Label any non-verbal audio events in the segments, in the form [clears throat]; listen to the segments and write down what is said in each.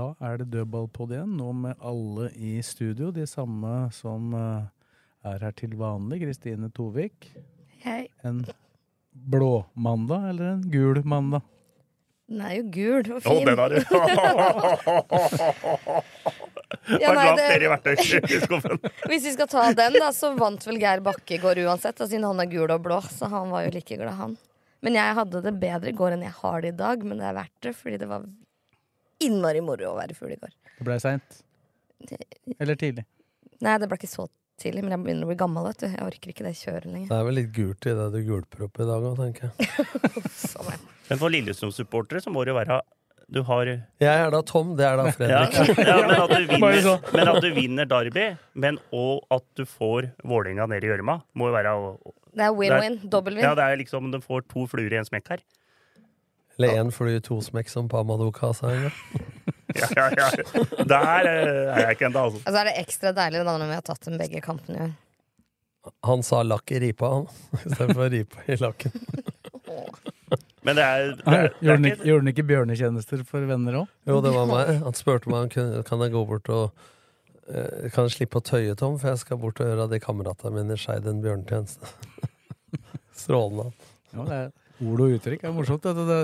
Da er det dødballpod igjen, nå med alle i studio. De samme som eh, er her til vanlig. Kristine Tovik. Hei. En blå mandag eller en gul mandag? Den er jo gul og Å, fin. den har du! Ja, nei, det- dere i verktøyskuffen. [laughs] Hvis vi skal ta den, da, så vant vel Geir Bakke går uansett, da, siden han er gul og blå. Så han var jo like glad, han. Men jeg hadde det bedre i går enn jeg har det i dag. Men det er verdt det, fordi det var innmari moro å være fugl i går. Det ble seint. Eller tidlig. Nei, det ble ikke så tidlig, men jeg begynner å bli gammel, vet du. Jeg orker ikke det kjøret lenger. Det er vel litt gult i det du gulper opp i dag òg, tenker jeg. Men for Lillestrøm-supportere så må det jo være Du har Jeg er da Tom, det er da [laughs] ja, Fredrik. men, at du [laughs] vinner, men at du vinner Derby, men og at du får Vålerenga ned i gjørma, må jo være Det er win-win. Dobbel-win. Ja, det er liksom Du får to fluer i en smekk her. Eller én fly, to smekk, som Pamadoka sa en gang. [laughs] Ja, ja, ja. Der eh, er jeg ikke ennå, altså. Og så er det ekstra deilig da når vi har tatt dem begge år. Han sa lakk i ripa, han. [laughs] Istedenfor ripa i lakken. [laughs] Men det er, det er, det er ikke gjorde han ikke bjørnetjenester for venner òg? Jo, det var meg. Han spurte meg om kan jeg gå bort og eh, Kan jeg slippe å tøye, Tom, for jeg skal bort og gjøre de kameratene mine i Skeid en bjørnetjeneste. Strålende. Ja, det er ord og uttrykk. Det er morsomt. Det. Det,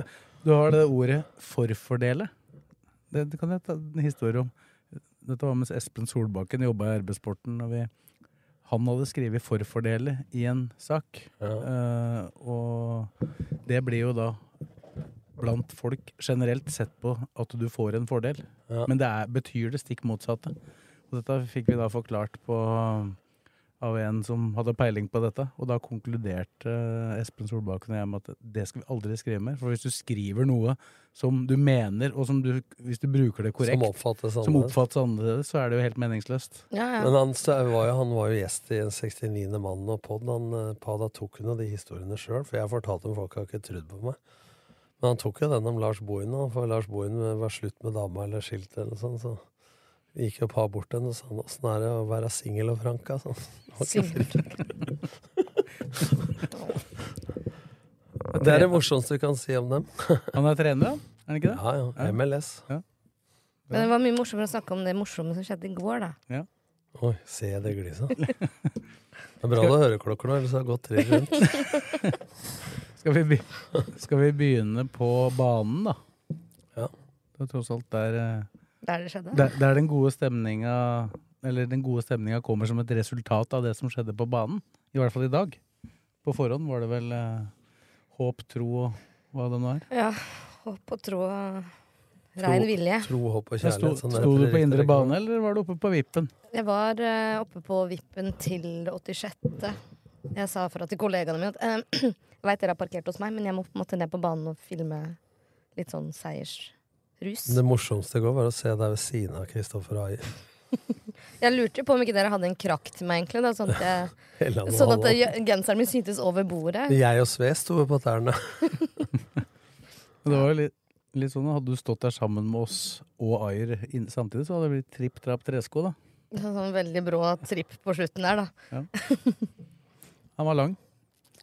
du har det ordet 'forfordele'. Det, det kan jeg ta en historie om. Dette var mens Espen Solbakken jobba i RB-sporten. og vi- Han hadde skrevet 'forfordele' i en sak. Ja. Uh, og det blir jo da blant folk generelt sett på at du får en fordel. Ja. Men det er, betyr det stikk motsatte. Og dette fikk vi da forklart på av en som hadde peiling på dette. Og da konkluderte eh, Espen Solbakken og jeg med at det skal vi aldri skrive mer. For hvis du skriver noe som du mener, og som du, hvis du bruker det korrekt, Som oppfattes som oppfattes annerledes, så er det jo helt meningsløst. Ja, ja. Men han, var jo, han var jo gjest i en 69. Mann og pod. Han, eh, Pada tok jo de historiene sjøl, for jeg fortalte dem folk har ikke trodd på meg. Men han tok jo den om Lars Bohin, da, for Lars Bohin var slutt med dama eller skilt eller sånn. Så gikk jo par bort til henne og sa åssen er det å være singel og franka? Altså. [laughs] Det [laughs] Det er det morsomste du kan si om dem. [laughs] Han er trener, han? Er han ikke det? Ja, ja. MLS. Men det var mye morsommere å snakke om det morsomme som skjedde i går, da. Oi, se det gliset. Det er bra du har høreklokker nå, ellers har det gått tre rundt. Skal vi, skal vi begynne på banen, da? Ja. Det er tross alt der eh, Der det skjedde. Der, der den gode stemninga Eller den gode stemninga kommer som et resultat av det som skjedde på banen. I hvert fall i dag. På forhånd var det vel eh, håp, tro og hva det nå er. Ja. Håp og tro og rein vilje. Tro, håp og kjærlighet. sånn sto du på indre bane, eller var du oppe på vippen? Jeg var eh, oppe på vippen til det 86. Jeg sa fra til kollegaene mine at eh, [clears throat] jeg veit dere har parkert hos meg, men jeg må på en måte ned på banen og filme litt sånn seiersrus. Det morsomste i går var å se deg ved siden av Kristoffer Ayer. [laughs] Jeg lurte på om ikke dere hadde en krakk til meg, egentlig. Da, sånn at, jeg, [laughs] sånn at genseren min syntes over bordet. Jeg og Sve sto på tærne. [laughs] Det var litt, litt sånn, Hadde du stått der sammen med oss og Ayer samtidig, så hadde det blitt tripp, trapp, tresko. da. Sånn veldig brå tripp på slutten der, da. Han var lang,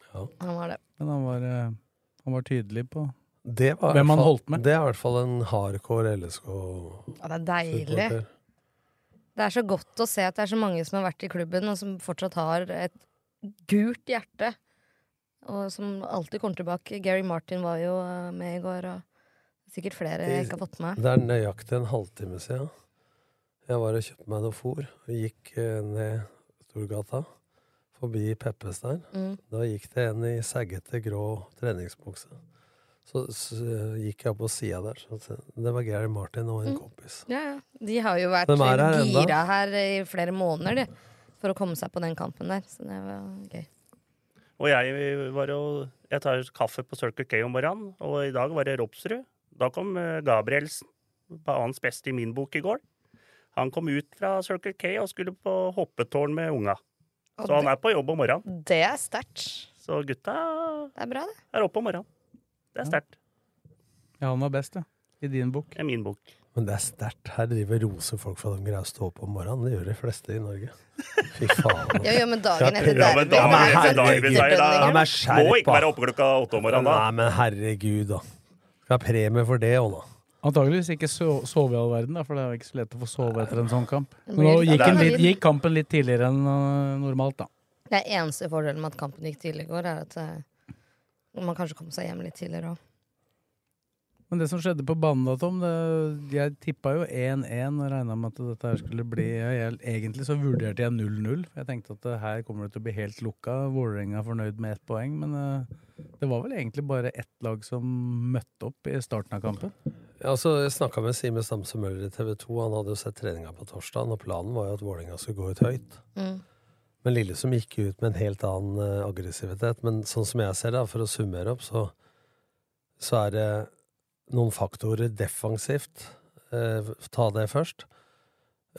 Ja. Han var det. men han var, eh, han var tydelig på Det var hvem han holdt med. Det er i hvert fall en hardcore LSK. Ja, det er deilig. supporter. Det er så godt å se at det er så mange som har vært i klubben, og som fortsatt har et gult hjerte. Og som alltid kommer tilbake. Gary Martin var jo eh, med i går, og sikkert flere jeg ikke har fått med. Det er nøyaktig en halvtime siden. Jeg var og kjøpte meg noe fôr og gikk eh, ned Storgata. Forbi Peppes der. Mm. Da gikk det en i saggete, grå treningsbukse. Så, så gikk jeg opp på sida der. Så det var Gary Martin og en Mm. kompis. Ja, ja. De har jo vært er her enda. gira her i flere måneder, de. For å komme seg på den kampen der. Så det var gøy. Og jeg var jo Jeg tar kaffe på Circle K om morgenen, og i dag var det Ropsrud. Da kom eh, Gabrielsen. banens beste i min bok i går. Han kom ut fra Circle K og skulle på hoppetårn med unga. Og Så han er på jobb om morgenen. Det er sterkt. Så gutta Det er bra, det. er oppe om morgenen. Det er sterkt. Ja, han var best, ja. I din bok. Er min bok. Men det er sterkt. Her driver roser folk for at de greier å stå opp om morgenen. Det gjør de fleste i Norge. Fy faen. [laughs] Ja, ja, men dagen etter Ja, men dagen er etter det derbyseier, da Ja, skjerp, må ikke være oppe klokka åtte om morgenen da. Nei, men herregud, da. Skal ha premie for det òg, da. Antakeligvis ikke so sove i all verden, da, for det er ikke så lett å få sove etter en sånn kamp. Men nå gikk, en litt, gikk kampen litt tidligere enn øh, normalt, da. Det er eneste fordelen med at kampen gikk tidligere i går, er at eh, man kanskje kom seg hjem litt tidligere òg. Men det som skjedde på banen da, Tom det, Jeg tippa jo 1-1 og regna med at dette her skulle bli jeg, Egentlig så vurderte jeg 0-0. Jeg tenkte at det her kommer det til å bli helt lukka. Vålerenga er fornøyd med ett poeng, men øh, det var vel egentlig bare ett lag som møtte opp i starten av kampen. Ja, altså, jeg snakka med Simen Stamse Møller i TV 2. Han hadde jo sett treninga på torsdag, og planen var jo at Vålerenga skulle gå ut høyt. Mm. Men Lillesund gikk ut med en helt annen eh, aggressivitet. Men sånn som jeg ser det, for å summere opp, så, så er det noen faktorer defensivt. Eh, ta det først.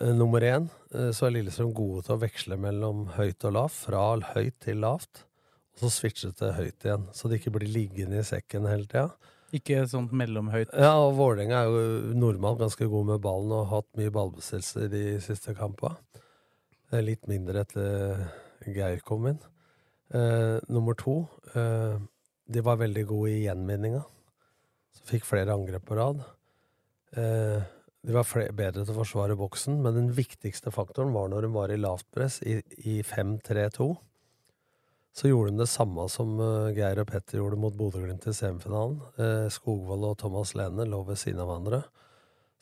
Eh, nummer én eh, så er Lillestrøm gode til å veksle mellom høyt og lavt. Fra høyt til lavt. Og så switche til høyt igjen, så det ikke blir liggende i sekken hele tida. Ikke sånt mellomhøyt. Ja, og Vålerenga er jo normalt ganske god med ballen og har hatt mye ballbesittelse de siste kampene. Litt mindre etter Geir kom inn. Eh, nummer to eh, De var veldig gode i gjenvinninga. Så fikk flere angrep på rad. Eh, de var flere, bedre til å forsvare boksen, men den viktigste faktoren var når de var i lavt press, i, i 5-3-2. Så gjorde de det samme som eh, Geir og Petter gjorde mot Bodø-Glimt i semifinalen. Eh, Skogvold og Thomas Lene lå ved siden av hverandre.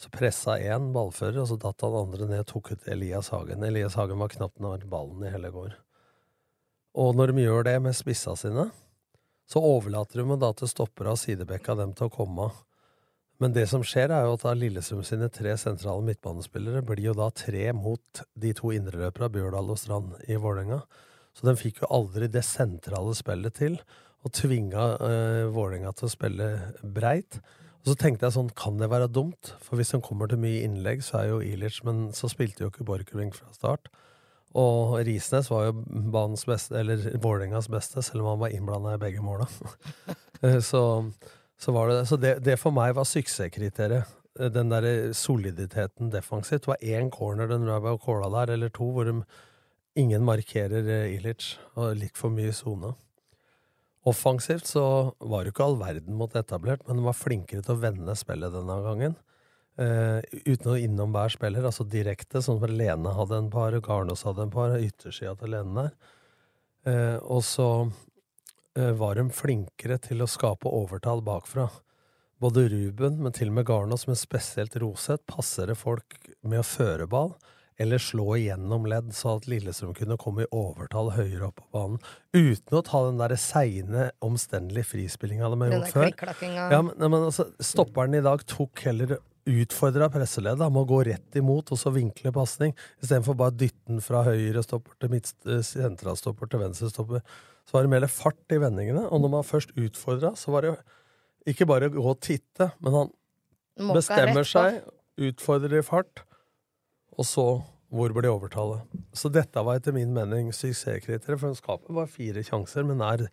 Så pressa én ballfører, og så datt han andre ned og tok ut Elias Hagen. Elias Hagen var knapt nær ballen i hele går. Og når de gjør det med spissa sine, så overlater de da til stoppere av sidebekka dem til å komme. Men det som skjer, er jo at da Lillestrøm sine tre sentrale midtbanespillere blir jo da tre mot de to indreløperne, Bjørdal og Strand, i Vålerenga. Så de fikk jo aldri det sentrale spillet til, og tvinga eh, Vålerenga til å spille breit. Og så tenkte jeg sånn, kan det være dumt? For hvis han kommer til mye innlegg, så er jo Ilic Men så spilte jo ikke Borchgrevink fra start. Og Risnes var jo banens beste, eller Vålerengas beste, selv om han var innblanda i begge måla. [laughs] Eh, så, så, var det, så det, det for meg var suksesskriteriet. Eh, Den der soliditeten defensivt. Det var én corner den drev og kåla der, eller to, hvor de, ingen markerer eh, Ilic, og litt for mye sone. Offensivt så var det ikke all verden mot etablert, men de var flinkere til å vende spillet denne gangen. Uh, uten å innom hver spiller, altså direkte, sånn som Lene hadde en par, Garnås hadde en par, yttersida til Lene der. Uh, og så uh, var de flinkere til å skape overtall bakfra. Både Ruben, men til og med Garnås, men spesielt Roseth, passer det folk med å føre ball, eller slå igjennom ledd, så at Lillestrøm kunne komme i overtall høyere opp på banen. Uten å ta den der seine, omstendelige frispillinga de har gjort før. Ja, men, men altså, Stopperen i dag tok heller utfordra presseleddet med å gå rett imot og så vinkle pasning, istedenfor bare dytte den fra høyre stopper til midt, eh, sentralstopper til venstre stopper. Så var det mer fart i vendingene, og når man først utfordra, så var det ikke bare å gå og titte, men han bestemmer seg, utfordrer i fart, og så hvor ble overtallet? Så dette var etter min mening suksesskriteriet, for skapet var fire sjanser, men er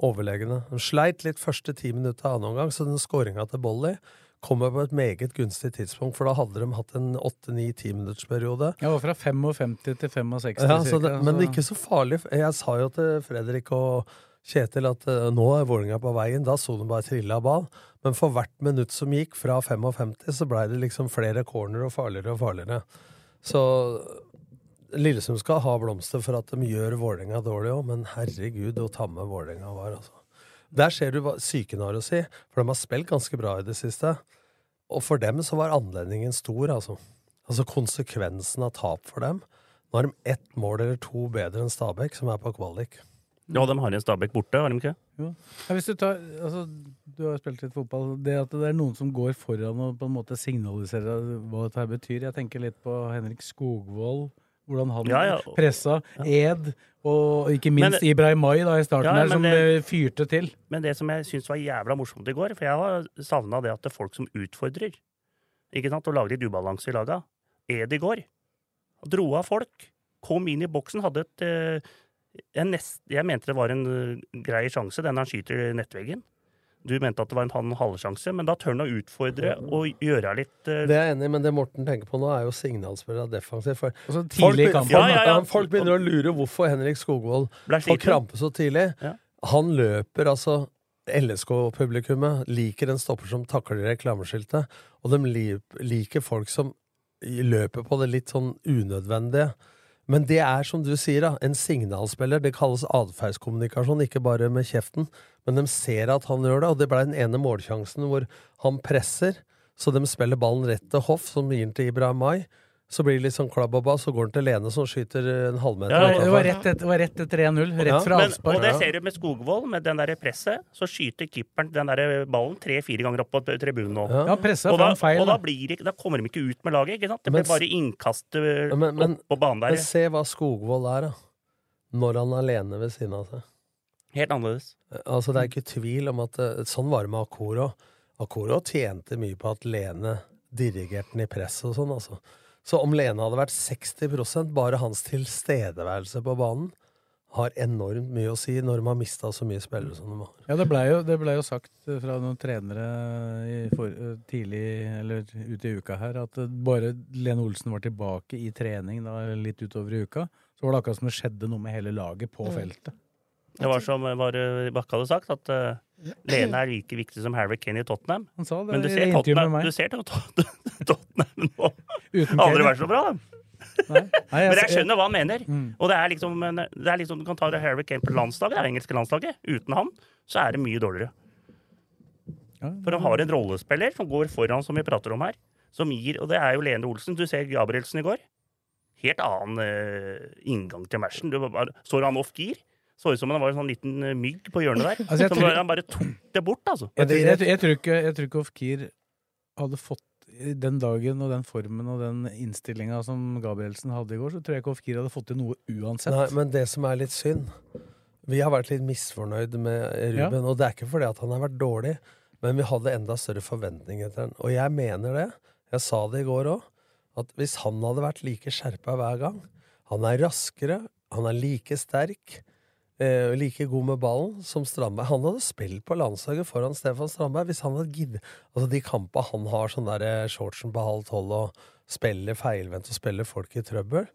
overlegne. De sleit litt første ti minutter av annen omgang, så den skåringa til Bolly kommer på et meget gunstig tidspunkt, for da hadde de hatt en åtte-ni-ti minuttersperiode. Var fra 55 til 65 Ja, så det, cirka, men ikke så farlig. Jeg sa jo til Fredrik og Kjetil at uh, nå er Vålerenga på veien. Da så de bare trille av ball. Men for hvert minutt som gikk, fra 55, så blei det liksom flere corner og farligere og farligere. Så Lillesund skal ha blomster for at de gjør Vålerenga dårlig òg, men herregud, hvor tamme Vålerenga var, altså. Der ser du hva psyken har å si, for de har spilt ganske bra i det siste. Og for dem så var anledningen stor, altså. Altså konsekvensen av tap for dem. Nå har de ett mål eller to bedre enn Stabæk, som er på kvalik. Ja, de har en Stabæk borte, har de ikke? Jo. Ja, hvis du tar, altså, du har spilt litt fotball. Det at det er noen som går foran og på en måte signaliserer hva dette her betyr. Jeg tenker litt på Henrik Skogvold. Hvordan han Ja, ja. pressa. Ed, og ikke minst Men- Ibrahim Mai da, i starten Ja, her, som eh, fyrte til. Men det som jeg syns var jævla morsomt i går, for jeg har savna det at det er folk som utfordrer. ikke sant, og lage litt ubalanse i laga. går dro av folk, kom inn i boksen, hadde et eh, jeg, nest, jeg mente det var en eh, grei sjanse, den han skyter i nettveggen. Du mente at det var en halv- halvsjanse, men da tør han å utfordre og gjøre litt uh... Det er jeg enig i, men det Morten tenker på nå, er jo signalspillere defensivt. For Og folk. Ja, ja, ja. folk begynner å lure hvorfor Henrik Skogvold får krampe så tidlig. Ja. Han løper, altså LSK-publikummet liker en stopper som takler reklameskiltet, og de liker folk som løper på det litt sånn unødvendige. Men det er, som du sier, da, en signalspiller. Det kalles atferdskommunikasjon, ikke bare med kjeften. Men de ser at han gjør det, og det ble den ene målsjansen hvor han presser, så de spiller ballen rett til Hoff, som gir den til Ibrahim Mai. Så blir det litt sånn klabb og bass, så går han til Lene, som skyter en halvmeter. Ja, Det var- det var utenfor. rett etter, det var rett etter 1-0. Rett Ja, fra Men, avspark. og det ser du med Skogvold, med den der presset. Så skyter keeperen den der ballen tre-fire ganger opp på tribunen nå. Ja. Ja, pressa Og da, feil. og da, blir da kommer de ikke ut med laget. ikke sant? Det Men blir bare Men- men- opp på banen der. Men se hva Skogvold er, da. Når han er alene ved siden av seg. Helt annerledes. Altså, det er ikke tvil om at eh, Sånn var det med Akoro. Akoro tjente mye på at Lene dirigerte den i press og sånn, altså. Så om Lene hadde vært 60% bare hans tilstedeværelse på banen har enormt mye å si når de har mista så mye spillere som de har. Ja, det blei jo, ble jo sagt eh, fra noen trenere i for, eh, tidlig, eller ute i uka her, at eh, bare Lene Olsen var tilbake i trening da, litt utover i uka, så var det akkurat som det skjedde noe med hele laget på feltet. Det var som eh, bare Bakke hadde sagt, at uh, Lene er like viktig som Harry Kane i Tottenham. Han sa det Men du ser Tottenham, du ser [laughs] Tottenham nå. Uten Aldri vært så bra, da. Nei. Nei, [laughs] Men jeg jeg- skjønner hva han mener. Mm. Og det er liksom, det er liksom Du kan ta det Harry Kane på landslaget, det er engelske landslaget. Uten han så er det mye dårligere. Ja, For han har en rollespiller som går foran, som vi prater om her. Som gir, og det er jo Lene Olsen. Du ser Gabrielsen i går. Helt annen uh, inngang til matchen. Du bare, så han off gear? Så ut som han var en sånn liten eh, mygg på hjørnet der. Altså, som tror- han bare tok det bort, altså. Jeg, tror- jeg, jeg, tror ikke, jeg tror ikke Ofkir hadde fått den dagen og den formen og den innstillinga som Gabrielsen hadde i går, så tror jeg ikke Ofkir hadde fått til noe uansett. Nei, men det som er litt synd Vi har vært litt misfornøyd med Ruben, og det er ikke fordi at han har vært dårlig, men vi hadde enda større forventninger til han. Og jeg mener det, jeg sa det i går òg, at hvis han hadde vært like skjerpa hver gang Han er raskere, han er like sterk, eh, like god med ballen som Strandberg. Han hadde spilt på landslaget foran Stefan Strandberg hvis han hadde giddet Altså de kampene han har sånn der eh, shortsen på halv tolv og spiller feilvendt og spiller folk i trøbbel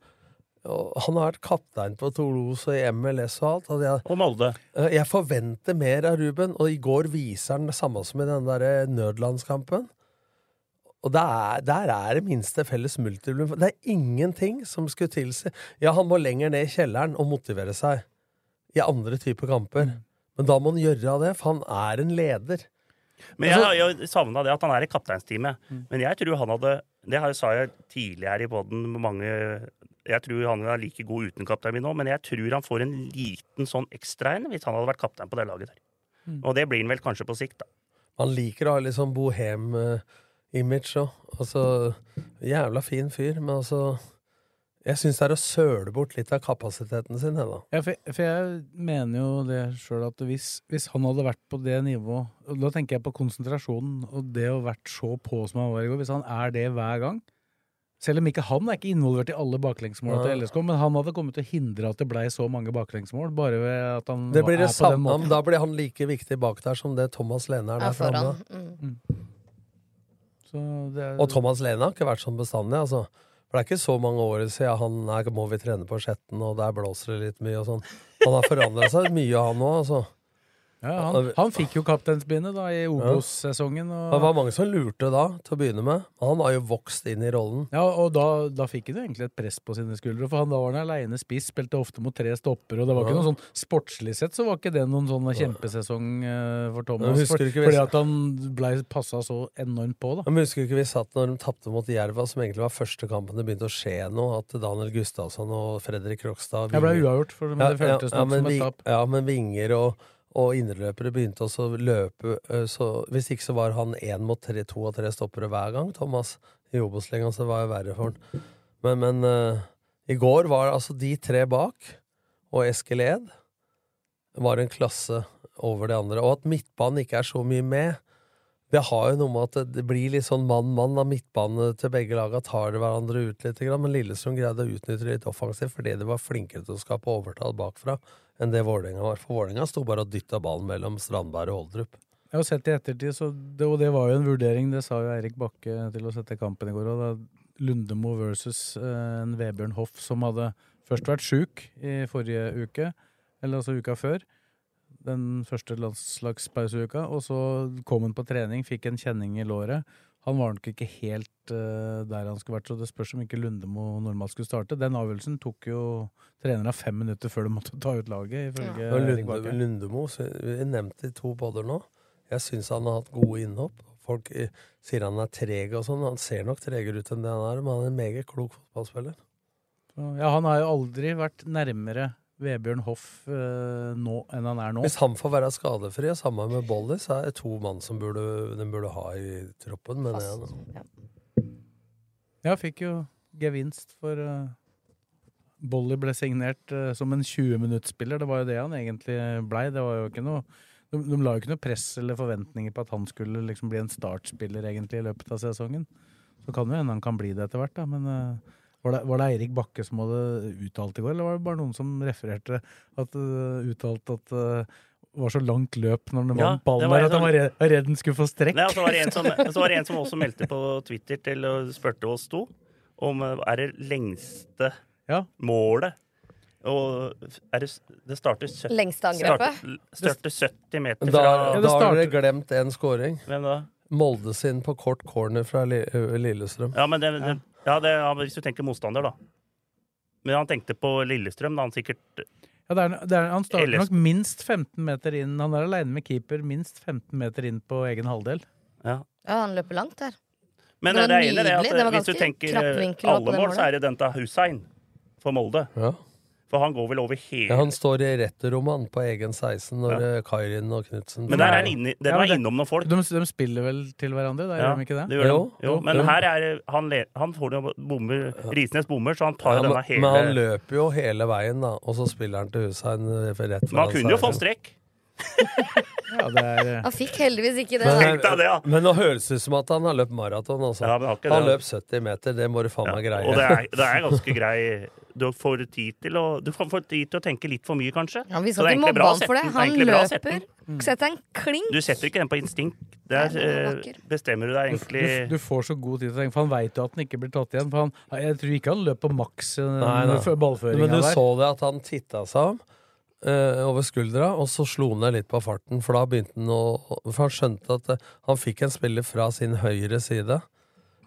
og han har vært kaptein på Toulouse og i MLS og alt. Og jeg, Og Molde. Eh, Jeg forventer mer av Ruben, og i går viser han det samme som i den der eh, nødlandskampen. Og der er, der er det minste felles multiplum. Det er ingenting som skulle tilsi Ja, han må lenger ned i kjelleren og motivere seg i andre typer kamper. Men da må han gjøre det, for han er en leder. Men jeg har jo savna det at han er i kapteinsteamet. Mm. Men jeg tror han hadde Det sa jeg tidligere her i poden med mange Jeg tror han er like god uten kaptein min nå, men jeg tror han får en liten sånn ekstra en hvis han hadde vært kaptein på det laget der. Mm. Og det blir han vel kanskje på sikt, da. Han liker å ha litt sånn bohem-image òg. Altså, jævla fin fyr, men altså Jeg syns det er å søle bort litt av kapasiteten sin. jeg, Ja, for, for jeg mener jo det sjøl at hvis, hvis han hadde vært på det nivået og Da tenker jeg på konsentrasjonen og det å vært så på som han var i går. Hvis han er det hver gang Selv om ikke han er ikke involvert i alle baklengsmåla til LSK, men han hadde kommet til å hindre at det blei så mange baklengsmål, bare ved at han Det blir er det på den måten. da blir han like viktig bak der som det Thomas Lene er der framme. Mm. Er, Og Thomas Lene har ikke vært sånn bestandig. altså. For det er ikke så mange år siden han her må vi trene på Skjetten, og der blåser det litt mye og sånn. Han har forandra seg mye, han òg. Altså. Ja, han, han fikk jo kapteinsbindet da i Obos-sesongen. Det var mange som lurte da, til å begynne med. Han har jo vokst inn i rollen. ja, og da, da fikk han jo egentlig et press på sine skuldre, for han da var han aleine spiss, spilte ofte mot tre stopper, og det var ikke Ja. noe sånn sportslig sett så var ikke det noen sånn kjempesesong eh, for Thomas. For, ikke fordi at han blei passa så enormt på, da. Men husker du ikke vi satt når de tapte mot Jerva, som egentlig var første kampen det begynte å skje noe, at Daniel Gustavsson og Fredrik Krokstad Jeg ble uavgjort, for, det det føltes ja, ja, som et tap. Ja, men vinger og, og indreløpere begynte også å løpe, så hvis ikke så var han én mot tre, to og tre stoppere hver gang, Thomas, i Obos-ligaen, så det var jo verre for han. Men, men uh, i går var det altså de tre bak, og Eskil Ed, var en klasse over de andre. Og at midtbanen ikke er så mye med, Det har jo noe med at det- det blir litt sånn mann-mann av midtbane til begge laga tar det hverandre ut litt, men Lillestrøm greide å utnytte det litt offensivt fordi de var flinkere til å skape overtall bakfra enn det Vålerenga var. For Vålerenga sto bare og dytta ballen mellom Strandberg og Holdrup. Jeg har sett i ettertid, det, og det var jo en vurdering, det sa jo Eirik Bakke til å sette kampen i går. Og da Lundemo versus eh, en Vebjørn Hoff som hadde først vært sjuk i forrige uke, eller altså uka før. Den første landslagspauseuka. Og så kom han på trening, fikk en kjenning i låret. Han var nok ikke helt uh, der han skulle vært, så det spørs om ikke Lundemo normalt skulle starte. Den avgjørelsen tok jo trenerne fem minutter før de måtte ta ut laget, ifølge Og Lunde, Lundemo, vi nevnte i to podder nå. Jeg syns han har hatt gode innhopp. Folk eh, sier han er treg og sånn. Han ser nok tregere ut enn det han er, men han er en meget klok fotballspiller. Ja, han har jo aldri vært nærmere Vebjørn Hoff eh, nå enn han er nå. Hvis han får være skadefri, og sammen med Bolly, så er det to mann som burde, den burde ha i troppen. Men Fast. jeg, Ja. Ja, fikk jo gevinst for uh, Bolly ble signert uh, som en 20-minuttsspiller. Det var jo det han egentlig blei. Det var jo ikke noe de, de la jo ikke noe press eller forventninger på at han skulle liksom bli en startspiller egentlig i løpet av sesongen. Så kan jo hende han kan bli det etter hvert, da. Men eh, var, det, var det Eirik Bakke som hadde uttalt i går, eller var det bare noen som refererte at uh, uttalte at uh, det var så langt løp når han Ja, vant ballen det der at han var redd, redd den skulle få strekk. Nei, og så var, det en som, så var det en som også meldte på Twitter til og spurte oss to om eh, er det lengste Ja. målet og er det, det starter, 70 Lengste angrepet? starter, starter 70 meter da, fra Ja, da har dere glemt en scoring. Hvem da? Molde sin på kort corner fra Lillestrøm. Ja, men det, det, ja, det, ja, hvis du tenker motstander, da. Men han tenkte på Lillestrøm, da han sikkert Ja, det er, det er, han starter nok minst 15 meter inn. Han er aleine med keeper minst 15 meter inn på egen halvdel. Ja. Ja, han løper langt der. Men Det det, var er det at Det var hvis du tenker eh, alle mål, så er det Denta Hussein for Molde. Ja. For han går vel over hele Ja, han står i retterrommet på egen 16 når Ja. Kairin og Knutsen Men der er han inne, den Ja, var det- innom noen folk. De, de spiller vel til hverandre, da, Ja, gjør de ikke det? det gjør. Jo, De. jo, men jo. her er han, le, han får jo bommer Risnes bommer, så han tar Ja, jo men, denne hele men han løper jo hele veien, da, og så spiller han til Hussein rett Men han kunne jo fått strekk. [laughs] Ja, det er, eh, Han fikk heldigvis ikke det. Men, det, ja. men nå høres det ut som at han har løpt maraton. Altså. Ja, han løp 70 meter, det må du faen meg greie. og det er, det er ganske grei Du får tid til å Du får tid til å tenke litt for mye, kanskje. Ja, vi skal ikke mobbe bra han for det. Han løper. Setter en klink. Du setter ikke den på instinkt. Der er eh, bestemmer du deg du, egentlig du får så god tid til å tenke, for han veit jo at den ikke blir tatt igjen. For han, jeg tror ikke han løp på maks eh, nei. Men du der. så det at han titta seg om eh, over skuldra, og så slo han ned litt på farten. For da begynte han å For han skjønte at eh, han fikk en spiller fra sin høyre side.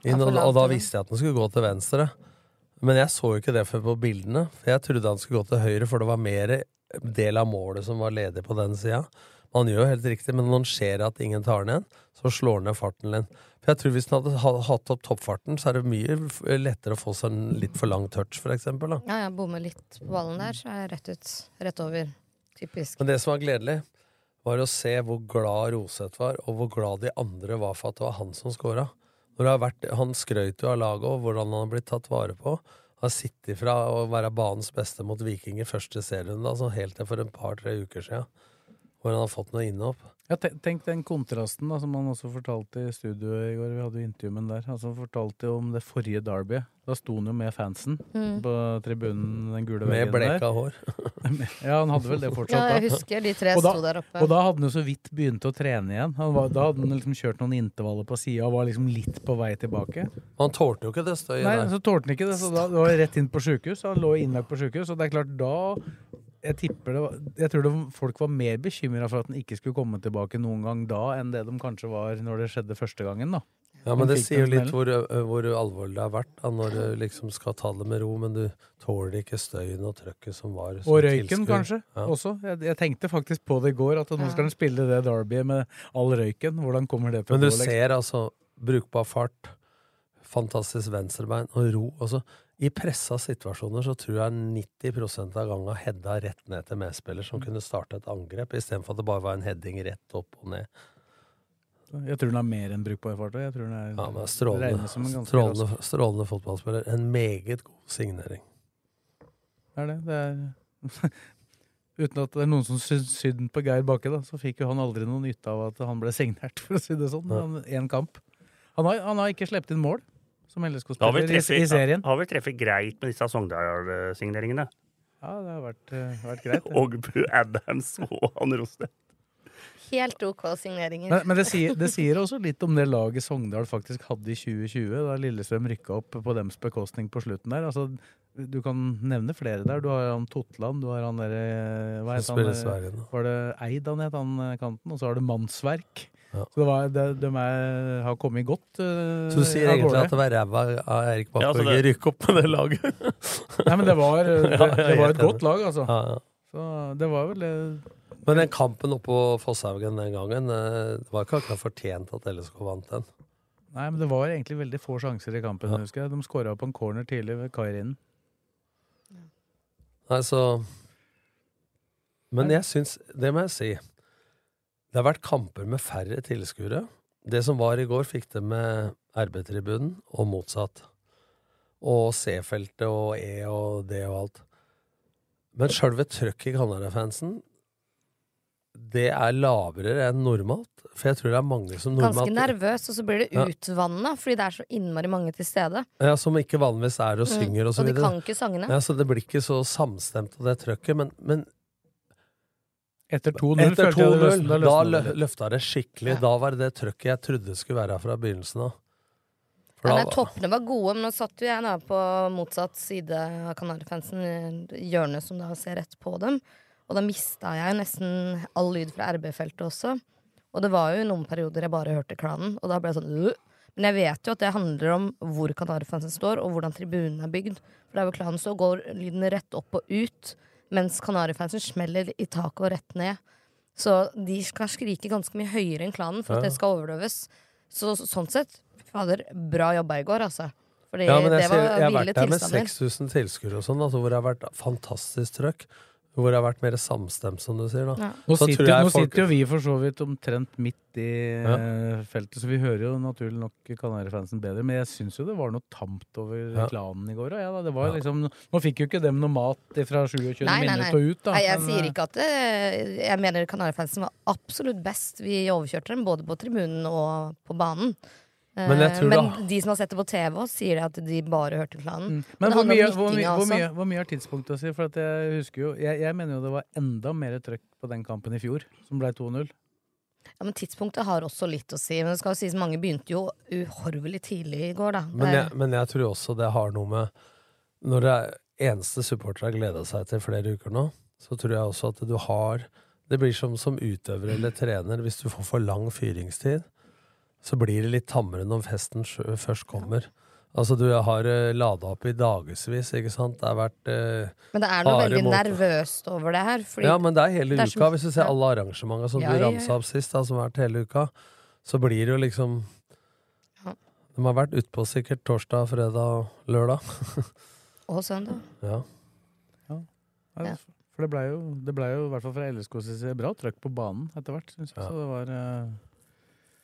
Inn, og, og da visste jeg at han skulle gå til venstre. Men jeg så jo ikke det før på bildene. Jeg trodde han skulle gå til høyre, for det var mer del av målet som var ledig på den sida. Han gjør jo helt riktig, men når han ser at ingen tar den igjen, så slår han ned farten din. For jeg tror Hvis han hadde hatt opp toppfarten, så er det mye lettere å få seg en litt for lang touch, eksempel. Ja, ja, bommer litt på ballen der, så er jeg rett ut. Rett over. Typisk. Men det som var gledelig, var å se hvor glad Roseth var, og hvor glad de andre var for at det var han som scora. Når det har vært, han skrøt jo av laget og hvordan han har blitt tatt vare på. Har sittet fra å være banens beste mot Viking i første serierunde, altså helt til for et par-tre uker siden. Hvor han har fått noe innhopp. Ja, tenk den kontrasten da, som han også fortalte i studioet i går. Vi hadde jo intervju med han der. Altså, han fortalte jo om det forrige derbyet. Da sto han jo med fansen Mm. på tribunen, den gule Med veggen bleka hår. [laughs] Ja, han hadde vel det fortsatt da. Ja, jeg husker de tre Og da- sto der oppe. Og da hadde han jo så vidt begynt å trene igjen. Han var, da hadde han liksom kjørt noen intervaller på sida og var liksom litt på vei tilbake. Han tålte jo ikke det støyet Nei, så tålte han ikke det, så da det var rett inn på sjukehus. Han lå innlagt på sjukehus, og det er klart da jeg tipper det var, Jeg tror det, folk var mer bekymra for at den ikke skulle komme tilbake noen gang da, enn det de kanskje var når det skjedde første gangen. da. Ja, men det sier jo litt hvor, hvor alvorlig det har vært da, når du liksom skal ta det med ro, men du tåler ikke støyen og trøkket som var. som Og røyken, tilskuer. kanskje, Ja. også. Jeg, jeg tenkte faktisk på det i går, at nå skal han spille det derbyet med all røyken. Hvordan kommer det til Men å du liksom? ser altså brukbar fart, fantastisk venstrebein og ro. Altså, I pressa situasjoner så tror jeg 90% av gangen hedda rett ned til medspiller som kunne starte et angrep, istedenfor at det bare var en heading rett opp og ned. Jeg tror den er mer enn brukbar fart. Jeg tror den er, Ja, men strålende, strålende, strålende fotballspiller. En meget god signering. Det er det. Det er [laughs] Uten at det er noen som syns synd på Geir Bakke, da, så fikk jo han aldri noen nytte av at han ble signert, [laughs] for å si det sånn. Én kamp. Han har, han har ikke sluppet inn mål som har vi LSK-spiller i, i treffet, Da har vi treffet greit med disse Sogndal-signeringene. Ja, det har vært, eh, vært greit. [laughs] Ogbu Adams og han Rostedt. Helt OK signeringer. Men, men det, sier, det sier også litt om det laget Sogndal faktisk hadde i 2020, da Lillestrøm rykka opp på dems bekostning på slutten der. Altså, du kan nevne flere der. Du har han Totland, du har han derre Hva het han? eh. Var det Eid han het, han eh, kanten? Og så har du Mannsverk. Ja. Så det var, det, de er, har kommet godt uh, Så du sier egentlig at det var ræva av Erik Bakke Ja, å så ikke det- rykke opp med det laget? Nei, men det var, [laughs] det, Ja, er det var et godt lag, altså. Ja, ja. Så det var vel det Men den kampen oppe på Fosshaugen den gangen, eh, det var ikke akkurat fortjent at LSK vant den. Nei, men det var egentlig veldig få sjanser i kampen, Ja. husker jeg. De skåra på en corner tidlig ved Kairinnen. Nei, så Men jeg syns Det må jeg si. Det har vært kamper med færre tilskuere. Det som var i går, fikk det med RB-tribunen, og motsatt. Og C-feltet og E og D og alt. Men sjølve trøkket i Canada-fansen, det er lavere enn normalt. For jeg tror det er mange som Ganske nervøs, og så blir det Ja. fordi det er så innmari mange til stede. ja, Som ikke vanligvis er og synger og så videre. og de kan ikke sangene. Ja, så det blir ikke så samstemt av det trøkket. Men, men Etter 2-0 følte jeg det 2-0, løsna. da lø løfta det skikkelig. Ja. Da var det det trøkket jeg trodde det skulle være fra begynnelsen av. For Ja, nei, toppene var gode, men nå satt jo jeg da på motsatt side av Kanarifansen, hjørnet som da ser rett på dem. Og da mista jeg nesten all lyd fra RB-feltet også. Og det var jo noen perioder jeg bare hørte klanen, og da ble jeg sånn Ugh! Men jeg vet jo at det handler om hvor Kanarifansen står, og hvordan tribunen er bygd. For der hvor klanen står, går lyden rett opp og ut, mens Kanarifansen smeller i taket og rett ned. Så de skal skrike ganske mye høyere enn klanen for at det skal overdøves. Så sånn sett, fader, bra jobba i går, altså. Fordi Ja, men jeg, det var jeg har vært der med 6000 tilskuere og sånn, altså, hvor det har vært fantastisk trøkk. Hvor det har vært mer samstemt, som du sier. da. Ja. Nå, Så sitter, jeg nå folk- sitter jo vi for så vidt omtrent midt i ja. feltet, så vi hører jo naturlig nok Kanarifansen bedre. Men jeg syns jo det var noe tamt over Ja. klanen i går. og Ja, da, det var Ja. liksom, nå fikk jo ikke dem noe mat fra 27. minutter og ut, da. Nei, jeg men, sier eh, ikke at det, Jeg mener Kanarifansen var absolutt best. Vi overkjørte dem både på tribunen og på banen. Eh, Men jeg tror men de som har sett det på TV, sier at de bare hørte planen. Mm. Men men hvor mye, hvor, mye, hvor, mye, hvor mye har tidspunktet å si? For at jeg husker jo jeg, jeg mener jo det var enda mer trøkk på den kampen i fjor, som ble 2-0. Ja, men Tidspunktet har også litt å si. Men det skal jo sies mange begynte jo uhorvelig tidlig i går, da. Men jeg, men jeg tror også det har noe med Når det er eneste supportere har gleda seg til flere uker nå, så tror jeg også at du har Det blir som som utøver eller trener. Hvis du får for lang fyringstid, så blir det litt tammere når festen først kommer. Altså, du har uh, lada opp i dagevis, ikke sant. Det har vært uh, Men det er noe veldig måter. nervøst over det her. Fordi Ja, men det er hele det er uka. som- Hvis du ser alle arrangementene som Ja, du ramsa opp sist, da, som har vært hele uka, så blir det jo liksom Ja. De har vært utpå sikkert torsdag, fredag, lørdag. [laughs] Og søndag. Ja. Ja, Ja. For det blei jo, det ble jo, i hvert fall fra LSK side, bra trøkk på banen etter hvert. Synes jeg. Ja. Så det var eh,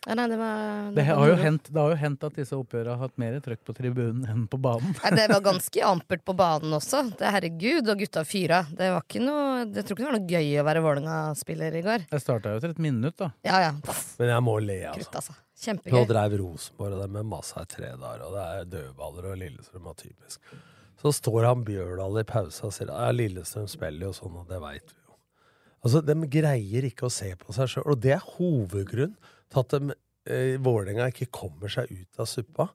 Ja, nei, det var, det, det, har jo hent det har jo hendt at disse oppgjørene har hatt mer trøkk på tribunen enn på banen. Nei, det var ganske [laughs] ampert på banen også. Det Herregud, og gutta fyra. Det var ikke noe Jeg tror ikke det var noe gøy å være Vålerenga-spiller i går. Jeg starta jo etter et minutt, da. Ja ja. Men jeg må le, altså. Krutt, altså. Nå Kjempegøy. dreiv Rosenborg og det med masse her tre dager, og det er dødballer og Lillestrøm og typisk. Så står han Bjørdal i pausa og sier ja, Lillestrøm spiller jo sånn, og det veit vi jo. Altså, De greier ikke å se på seg sjøl, og det er hovedgrunn til at de, eh, Vålerenga ikke kommer seg ut av suppa.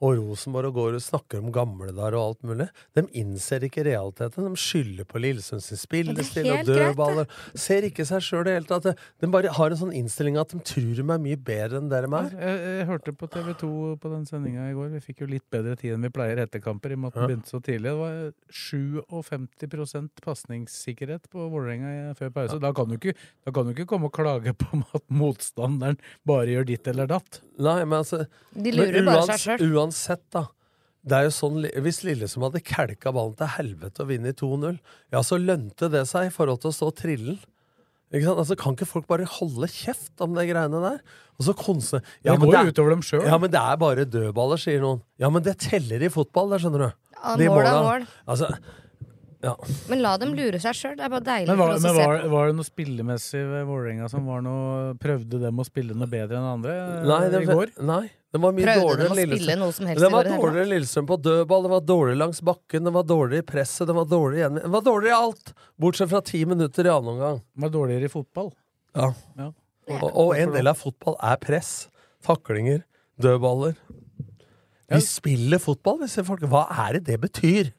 Og Rosenborg og går og snakker om gamle der og alt mulig. De innser ikke realiteten. De skylder på Lillesund sin spillestil og dødballer. greit. Ser ikke seg sjøl i det hele tatt. De bare har en sånn innstilling at de tror de er mye bedre enn det de er. Jeg, jeg hørte på TV 2 på den sendinga i går. Vi fikk jo litt bedre tid enn vi pleier etter kamper, i og med at den Ja. begynte så tidlig. Det var 57% pasningssikkerhet på Vålerenga før pause. Da, kan du ikke, da kan du ikke komme og klage på at motstanderen bare gjør ditt eller datt. Nei, men altså De men lurer bare seg sjøl. Uansett, da. Det er jo sånn, Hvis Lillesund hadde kelka ballen til helvete og vunnet 2-0, ja, så lønte det seg i forhold til å stå trillen. Ikke sant? Altså, Kan ikke folk bare holde kjeft om de greiene der? Og så konse... ja, det går jo det er- utover dem sjøl. Ja, men det er bare dødballer, sier noen. Ja, men det teller i fotball, det skjønner du. Ja, De mål er mål. Altså, Ja. Men la dem lure seg sjøl. Det er bare deilig Men, for var, oss å se var, på. var det noe spillemessig ved Vålerenga som var noe Prøvde dem å spille noe bedre enn andre eh, Nei, det, i går? nei, det var mye Prøvde dårligere enn Lillestrøm. Det var i det dårligere enn Lillestrøm på dødball, det var dårlig langs bakken, det var dårlig i presset, det var dårlig igjen. Det var dårligere i alt! Bortsett fra ti minutter i annen omgang. Var dårligere i fotball. Ja. Ja. Og, og en del av fotball er press. Taklinger. Dødballer. Vi spiller fotball, vi ser folk. Hva er det det betyr?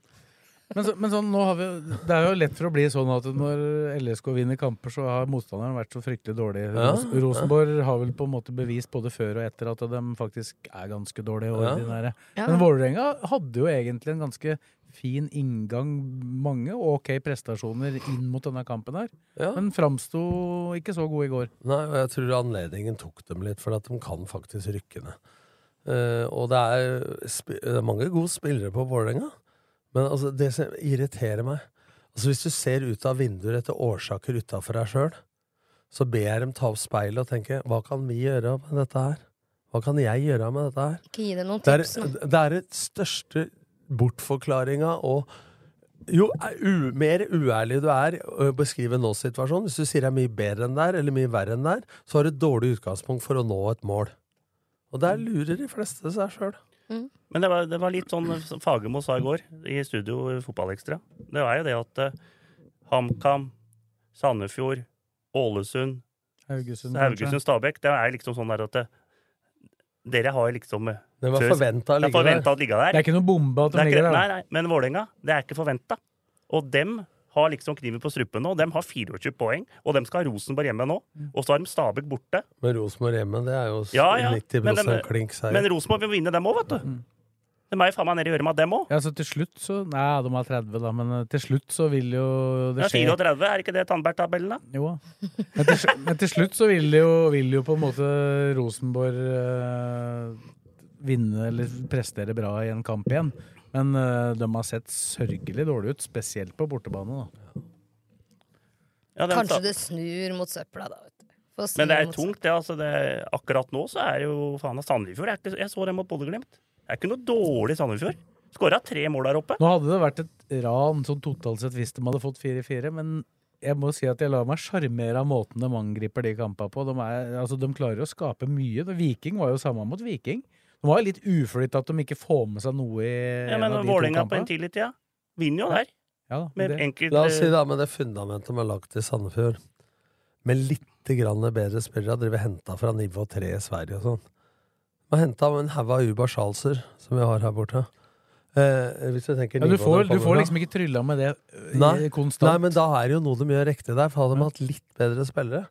Men, så, men sånn, nå har vi, det er jo lett for å bli sånn at når LSK vinner kamper, så har motstanderen vært så fryktelig dårlig. Ja, Ros Rosenborg har vel på en måte bevist både før og etter at de faktisk er ganske dårlige. Og ordinære. Ja. Men Vålerenga hadde jo egentlig en ganske fin inngang, mange ok prestasjoner inn mot denne kampen her. Ja. Men framsto ikke så god i går. Nei, og jeg tror anledningen tok dem litt, for at de kan faktisk rykke ned. Uh, og det er, det er mange gode spillere på Vålerenga. Men altså, det som irriterer meg altså Hvis du ser ut av vinduer etter årsaker utafor deg sjøl, så ber jeg dem ta opp speilet og tenke hva kan vi gjøre med dette her? Hva kan jeg gjøre med dette her? Ikke gi noen Det er, tips nå. det er det største bortforklaringa og jo u, mer uærlig du er å beskrive nå-situasjonen, hvis du sier det er mye bedre enn der, eller mye verre enn der, så har du et dårlig utgangspunkt for å nå et mål. Og der lurer de fleste seg sjøl. Men det var, det var litt sånn Fagermo sa i går i studio Fotballekstra. Det var jo det at uh, HamKam, Sandefjord, Ålesund, Haugesund. Haugesund, Stabæk Det er liksom sånn der at det, dere har liksom eh, Det var forventa å ligge der. Det er ikke noe bombe at de er ligger der. nei, nei, men Vålerenga, det er ikke forventa. Og dem har liksom kniven på strupen nå. De har 24 poeng, og de skal ha Rosenborg hjemme nå. Mm. Og så har de Stabæk borte. Men Rosenborg hjemme, det er jo Ja, ja, 90 men de, klink seier. Men Rosenborg vil vinne dem òg, vet du. Mm. De er jo faen meg nede i øret med dem òg. Ja, så til slutt så Nei, de har 30, da, men eh, til slutt så vil jo Det skje ja, 34, er ikke det Tandberg-tabellen, da? Jo men til, men til slutt så vil jo, vil jo på en måte Rosenborg øh, vinne eller prestere bra i en kamp igjen. Men uh, de har sett sørgelig dårlig ut, spesielt på bortebane. da. Ja, Kanskje det snur mot søpla, da. vet du. Men det er tungt, det. altså det, Akkurat nå så er jo faen meg Sandefjord Jeg, Jeg så dem mot Bodø-Glimt. Det er ikke noe dårlig Sandefjord. Skåra tre mål der oppe. Nå hadde det vært et ran sånn totalt sett hvis de hadde fått 4-4, men jeg må si at jeg lar meg sjarmere av måten de angriper de kampene på. De, er, altså, de klarer å skape mye. Viking var jo samme mot Viking. De var jo litt uflytt at de ikke får med seg noe i Ja, en av de to kampene. på en tidlig tida vinner jo der. Ja, da, Med det, enkelt La oss si eh, da med det fundamentet de har lagt i Sandefjord, med litt grann bedre spillere, de henta fra nivå tre i Sverige og sånn. De har henta en haug av Uba Schalzer, som vi har her borte. Eh, hvis du tenker ja, du, får, du får liksom ikke trylla med det øh, Nei, konstant. Nei, men da er det jo noe de gjør riktig der, for hadde de hatt litt bedre spillere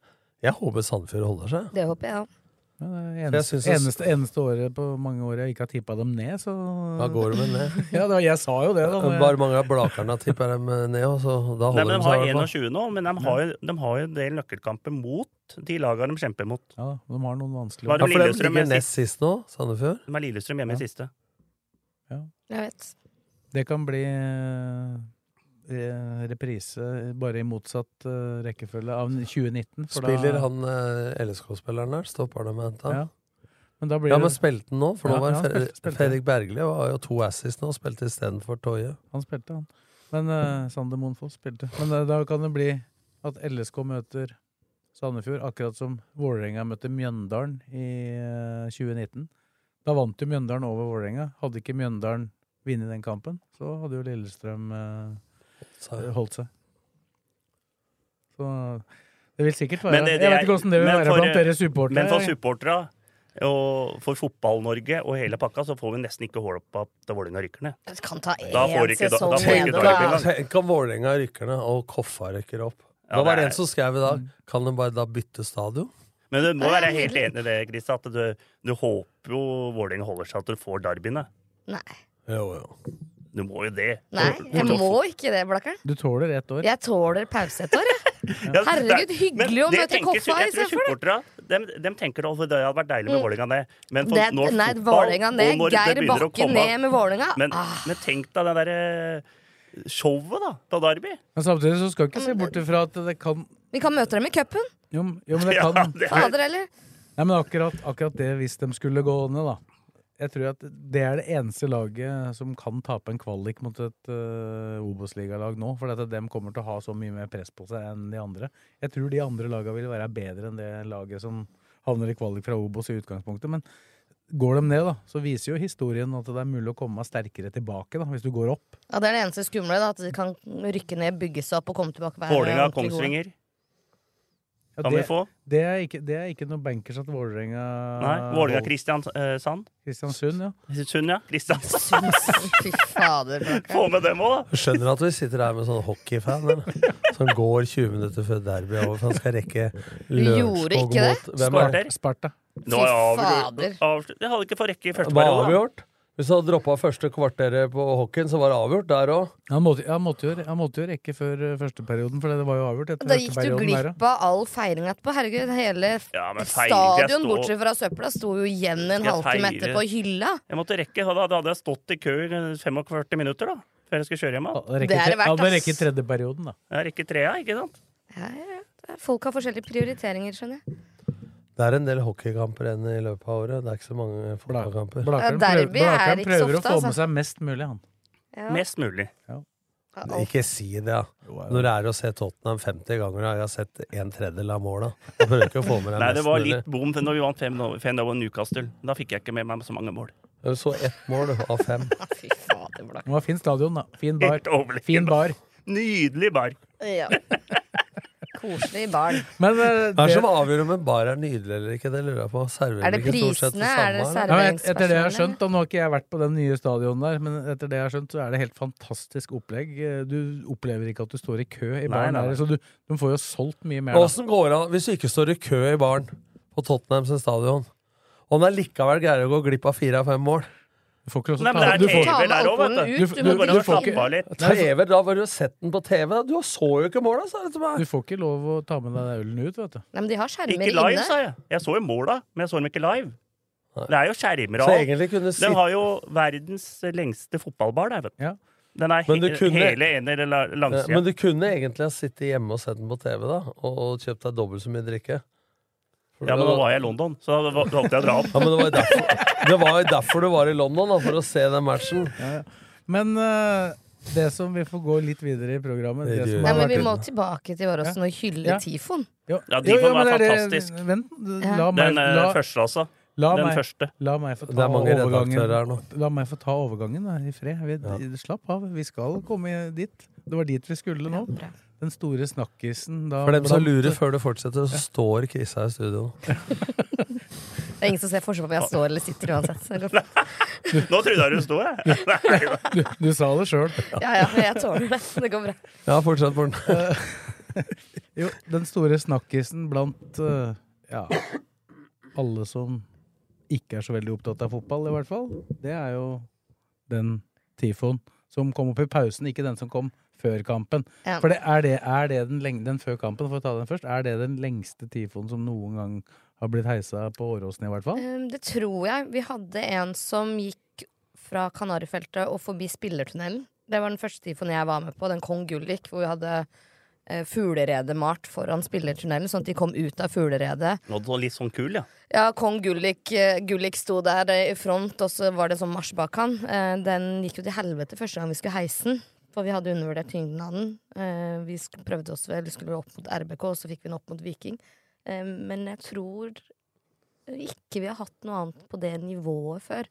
Jeg håper Sandefjord holder seg. Det håper jeg òg. Ja, det er eneste, synes eneste, eneste året på mange år jeg ikke har tippa dem ned, så Da går de med ned. [laughs] Ja, det var, jeg sa jo det, da. men... Bare mange av Blakarna tipper dem ned, og så da Nei, holder men de De har i hvert fall. 21 nå, men de har, jo, de har jo en del nøkkelkamper mot de lagene de kjemper mot. Ja, de har noen vanskelige Var Ja, for de ligger nest sist nå, Sandefjord. De har Lillestrøm hjemme i siste. Ja. Jeg vet. Det kan bli eh, reprise bare i motsatt eh, rekkefølge av 2019. for da- Spiller han eh, LSK-spilleren der? Stopper det med henta? Ja. Men Ja, men spilte han nå? For nå var ja, spilte- spilte. Fredrik Bergli var jo to assis nå, og spilte istedenfor Toje. Han spilte, han. Men uh, Sander Monfoss spilte. Men uh, da kan det bli at LSK møter Sandefjord, akkurat som Vålerenga møtte Mjøndalen i uh, 2019. Da vant jo Mjøndalen over Vålerenga. Hadde ikke Mjøndalen vunnet den kampen, så hadde jo Lillestrøm eh, Så- holdt seg. Så det vil sikkert være det- det Jeg vet ikke åssen det vil være for- blant dere supportere. Men for supportere og for Fotball-Norge og hele pakka, så får vi nesten ikke hål opp at Vålerenga rykker ned. Det kan ta Da får ikke- sesong da får ikke da. Tenk om Vålerenga rykker ned, og Koffa rykker opp. Ja, Da var det en som skrev i dag Kan de bare da bytte stadion? Men du må være helt enig i det, Chris, at du, du håper jo Vålerenga holder seg at du får derbyene. Nei. Jo, jo. Du må jo det. Nei, jeg må ikke det, Blakkaren. Du tåler ett år. Jeg tåler pause et år, jeg. [laughs] Ja, Herregud, hyggelig å møte Koffa i stedet istedenfor, de, de tenker at det hadde vært deilig med Mm. Vålerenga ned. Men for Det, norsk nei, fotball, og når det Geir begynner å Bakke komme- ned med Vålerenga. Men, Ah, men tenk deg det derre showet, da, på Derby. Men samtidig så skal vi ikke se bort ifra at det kan vi kan møte dem i cupen. Jo, jo men det [laughs] Ja, kan det er- Fader eller? Nei, men akkurat, akkurat det, hvis de skulle gå ned, da. Jeg tror at det er det eneste laget som kan tape en kvalik mot et uh, Obos-ligalag nå. For at de kommer til å ha så mye mer press på seg enn de andre. Jeg tror de andre lagene vil være bedre enn det laget som havner i kvalik fra Obos i utgangspunktet. Men går de ned, da, så viser jo historien at det er mulig å komme sterkere tilbake da, hvis du går opp. Ja, Det er det eneste skumle, da, at de kan rykke ned, bygge seg opp og komme tilbake. og være Vålerenga, ordentlig gode. Kongsvinger. Ja, Kan det, vi få? det, er ikke, det er ikke noe bankers at Vålerenga Nei, Vålerenga Kristiansand. Kristiansund, ja. Sund, ja. Kristiansand. [laughs] Fy fader. Få med dem òg, da. Skjønner at vi sitter her med sånn hockeyfan eller? [laughs] som går 20 minutter før derby over, for han skal rekke det? mot Hvem er det? Sparta. Er fader. Jeg hadde ikke fått rekke i første periode. Hva har vi avgjort. Hvis du hadde droppa første kvarteret på hockeyen, så var det avgjort der òg. Han måtte, han, måtte jo, han rekke før uh, første perioden, for det var jo avgjort etter Da gikk du ja. glipp av all feiring etterpå. Herregud, hele Ja, stadion, stå- bortsett fra søpla, sto jo igjen en halvtime etterpå i hylla. Jeg måtte rekke, da da hadde jeg stått i kø i 45 minutter da før jeg skulle kjøre hjem. da. Han rekker Det er det verdt, Han må ass. rekke tredje perioden, da. Jeg rekke trea, ikke sant? Ja, ja, ja. Folk har forskjellige prioriteringer, skjønner jeg. Det er en del hockeykamper igjen i løpet av året. Det er ikke så mange fotballkamper. Blakeren, Ja, prøver, er å få altså. med seg mest mulig, han. Ja. Mest mulig. Ja, Ikke si det, ja. Når det er å se Tottenham 50 ganger, og jeg har sett en tredjedel av måla. [laughs] Nei, det mest var mulig. litt bom når vi vant 5 over Newcastle. Da fikk jeg ikke med meg så mange mål. Du så ett mål av fem. [laughs] Fy fader, Blakke. Det var fin stadion, da. Fin bar. Fin bar. [laughs] Nydelig bar. Ja. Koselig barn. Men uh, Hva er det det, som avgjør om en bar er nydelig eller ikke? Det lurer jeg på. Serverer Er det prisene? Er det ja, etter det jeg har skjønt, og nå har ikke jeg vært på den nye stadionet der, men etter det jeg har skjønt, så er det helt fantastisk opplegg. Eh, Du opplever ikke at du står i kø i baren nei, nei. nei. så du, de får jo solgt mye mer. Åssen går det an hvis du ikke står i kø i baren på Tottenham sin stadion, og den likevel greier å gå glipp av fire av fem mål? Du får ikke lov til å ta den. du får, TV med der òg, vet ut. du. Du- Du du- du får ikke- TV, da var du sett den på TV. da. Du så jo ikke måla, sa jeg til meg. du får ikke lov å ta med deg ølen ut, vet du. Nei, men de har skjermer Ikke live, inne. sa jeg. Jeg så jo måla, men jeg så dem ikke live. Det er jo skjermer av. De har jo verdens lengste fotballbar der, vet du. Ja. Den er Men du kunne- hele ene eller langsida. Men du kunne egentlig ha sittet hjemme og sett den på TV da og, og kjøpt deg dobbelt så mye drikke. Ja, men nå var- jeg i London, så da valgte jeg å dra opp. ja, men det var jo derfor, det var jo derfor du var i London, da, for å se den matchen. Men uh, det som vi får gå litt videre i programmet Det det Nei, men vi må tilbake til Åråsen og hylle Ja. Tifon. Ja, Tifon jo, var fantastisk. Vent, Ja. la meg, Den eh, la, første, altså. la, Den meg, første. la meg få Det ta er mange overgangen. redaktører her nå. La meg få ta overgangen da, i fred. Vi, Slapp av, vi skal komme dit. Det var dit vi skulle nå. Den store snakkisen da For dem som lurer før du fortsetter, så står Chris her i studio. [laughs] Det er ingen som ser forskjell på om jeg står eller sitter uansett. Nå trodde jeg du sto, jeg. Du, du sa det sjøl. Ja, ja, jeg tåler det. Det går bra. Ja, fortsett, Morten. [laughs] Jo, den store snakkisen blant eh, ja, alle som ikke er så veldig opptatt av fotball, i hvert fall, det er jo den Tifon som kom opp i pausen, ikke den som kom før kampen. Ja. For det, er, det, er det den, lengden, den før kampen, for å ta den først, er det den lengste tifonen som noen gang har blitt heisa på Åråsen, i hvert fall? Um, Det tror jeg. Vi hadde en som gikk fra Kanarifeltet og forbi Spillertunnelen. Det var den første tifoen jeg var med på, den Kong Gullik, hvor vi hadde eh, fugleredemalt foran Spillertunnelen, sånn at de kom ut av fugleredet. Er litt sånn kul, ja. Ja, kong Gullik, eh, Gullik sto der i front, og så var det sånn marsj bak han. Eh, Den gikk jo til helvete første gang vi skulle heise den, for vi hadde undervurdert tyngden av den. Eh, Vi prøvde oss vel, skulle opp mot RBK, og så fikk vi den opp mot Viking. Eh, Men jeg tror ikke vi har hatt noe annet på det nivået før.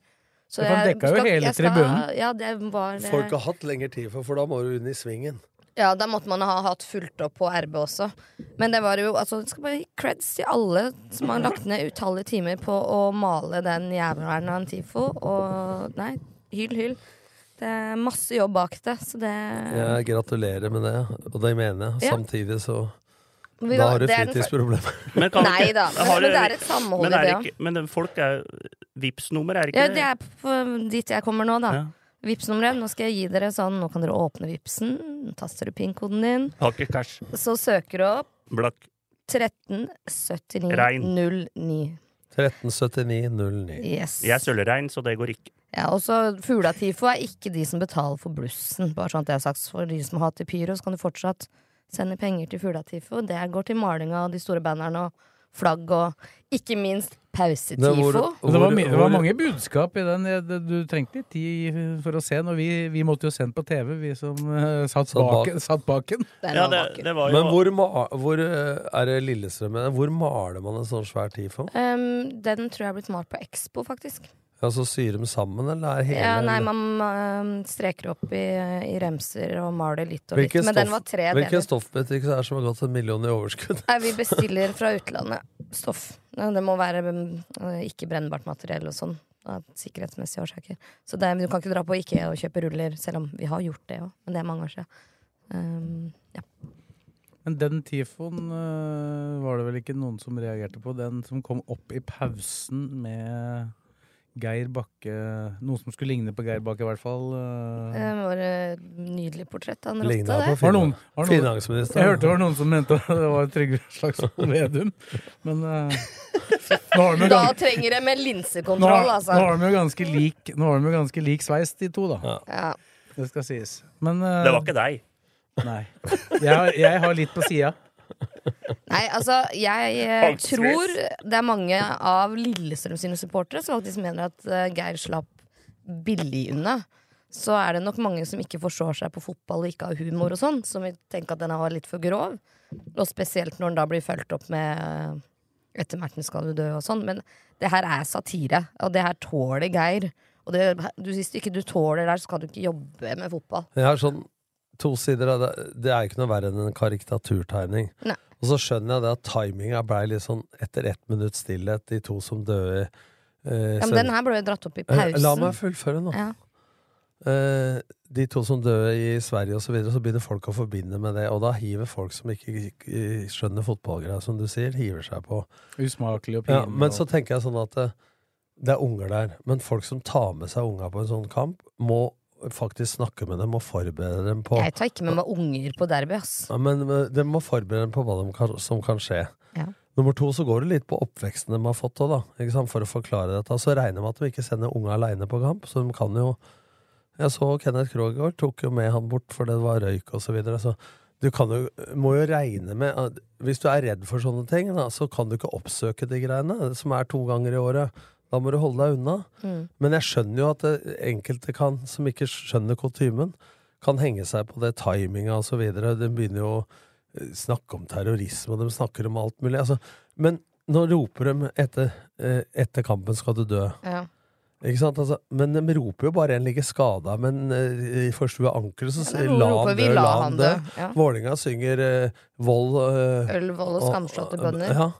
Så Ja, for han dekka jo skal- hele jeg skal- tribunen. Ja, det var Folk har hatt lengre tid, for, for da må du inn i svingen. ja, da måtte man ha hatt fulgt opp på RB også. Men det var jo altså, det skal bare gi creds til alle som har lagt ned utallige timer på å male den jævelen av en TIFO. Og nei, hyll, hyll. Det er masse jobb bak det, så det Jeg gratulerer med det, og det mener jeg. Ja. Samtidig så Vi Da har du det er fritidsproblemer. Men Nei da, men, men det er et samhold i det det ikke, men folk er Vipps-nummer, er ikke Ja, det? det er på dit jeg kommer nå, da. Ja. Vipps-nummeret. Nå skal jeg gi dere sånn, nå kan dere åpne Vipsen, taster du PIN-koden din, cash. så søker du opp Blakk. 137909. 137909. Yes. Jeg er sølvrein, så det går ikke. Ja, og så Fugla-TIFO er ikke de som betaler for blussen. Bare sånn at jeg har sagt For de som hater pyro, så kan du fortsatt sende penger til Fugla-TIFO. Det går til maling av de store bannerne og flagg og ikke minst Det pausetifo. hvor- det, var, det var mange budskap i den. Du trengte litt tid for å se den. Og vi, vi måtte jo se den på TV, vi som uh, satt, Satt bak. satt bak den. Ja, det, det var jo Men hvor, ma- hvor eh, er det Lillestrøm Hvor maler man en sånn svær tifo? Um, den tror jeg har blitt malt på Expo, faktisk. Ja, så syr dem sammen, eller er hele Ja, nei, man um, streker opp i, i remser og maler litt og litt. Men Men den var tre deler. Hvilken stoffbutikk er det som har gått en million i overskudd? Nei, vi [laughs] bestiller fra utlandet stoff. Det må være um, ikke brennbart materiell og sånn. Av sikkerhetsmessige årsaker. Så det, du kan ikke dra på Ikea og kjøpe ruller, selv om vi har gjort det òg. Men det er mange år siden. Um, ja. Men den tifoen eh, var det vel ikke noen som reagerte på. Den som kom opp i pausen med Geir Bakke Noe som skulle ligne på Geir Bakke, i hvert fall. eh. Det var et nydelig portrett Han rotta det. Var noen, var noen, jeg hørte det var noen som mente det var Trygve Slagsvold Vedum. Men uh, nå har de jo Da trenger de med linsekontroll, altså. nå har de jo ganske lik Nå har de jo ganske lik sveis, de to, da. Ja. Det skal sies. Men uh, Det var ikke deg. Nei. Jeg jeg har litt på sida. [laughs] Nei, altså, jeg eh, tror det er mange av Lillestrøm sine supportere som faktisk mener at eh, Geir slapp billig unna. Så er det nok mange som ikke forstår seg på fotball og ikke har humor og sånn, som vil tenke at den var litt for grov. Og spesielt når den da blir fulgt opp med eh, etter Merten skal du dø og sånn. Men det her er satire, og det her tåler Geir. Og det, du, hvis ikke du tåler det her, så skal du ikke jobbe med fotball. Jeg har sånn to sider av det. Det er ikke noe verre enn en karikaturtegning. Nei. Og så skjønner jeg det at timinga blei litt sånn etter ett minutts stillhet, de to som døde eh, Ja, men den her ble jo dratt opp i Eh, pausen. La meg fullføre nå. Ja. Eh, de to som døde i Sverige og så videre, så begynner folk å forbinde med det. Og da hiver folk som ikke eh, skjønner fotballgreier, som du sier, hiver seg på. Usmakelig og Ja, pinlig. men så tenker jeg sånn at det, det er unger der. Men folk som tar med seg unga på en sånn kamp, må faktisk snakke med dem og forberede dem på Jeg tar ikke med meg unger på derby, ass. ja, men De må forberede dem på hva de kan, som kan skje. Ja. Nummer to så går det litt på oppveksten de har fått òg, da, for å forklare dette. Så regner jeg med at de ikke sender unga aleine på kamp. Så de kan jo Jeg så Kenneth Krogård tok jo med han bort for det var røyk og så videre. Så du kan jo, må jo regne med Hvis du er redd for sånne ting, da, så kan du ikke oppsøke de greiene, som er to ganger i året. Da må du holde deg unna. Mm. Men jeg skjønner jo at det, enkelte kan, som ikke skjønner kutymen, kan henge seg på det timinga osv. De begynner jo å eh, snakke om terrorisme, og de snakker om alt mulig. Altså, men nå roper de etter, eh, etter kampen 'skal du dø'. Ja. Ikke sant? Altså, men de roper jo bare en ligger skada, men eh, i forstua ankel så sier 'la han dø', la han dø. Ja. Vålinga synger uh, vold uh, Øl, vold og skamslåtte bønder. Ja.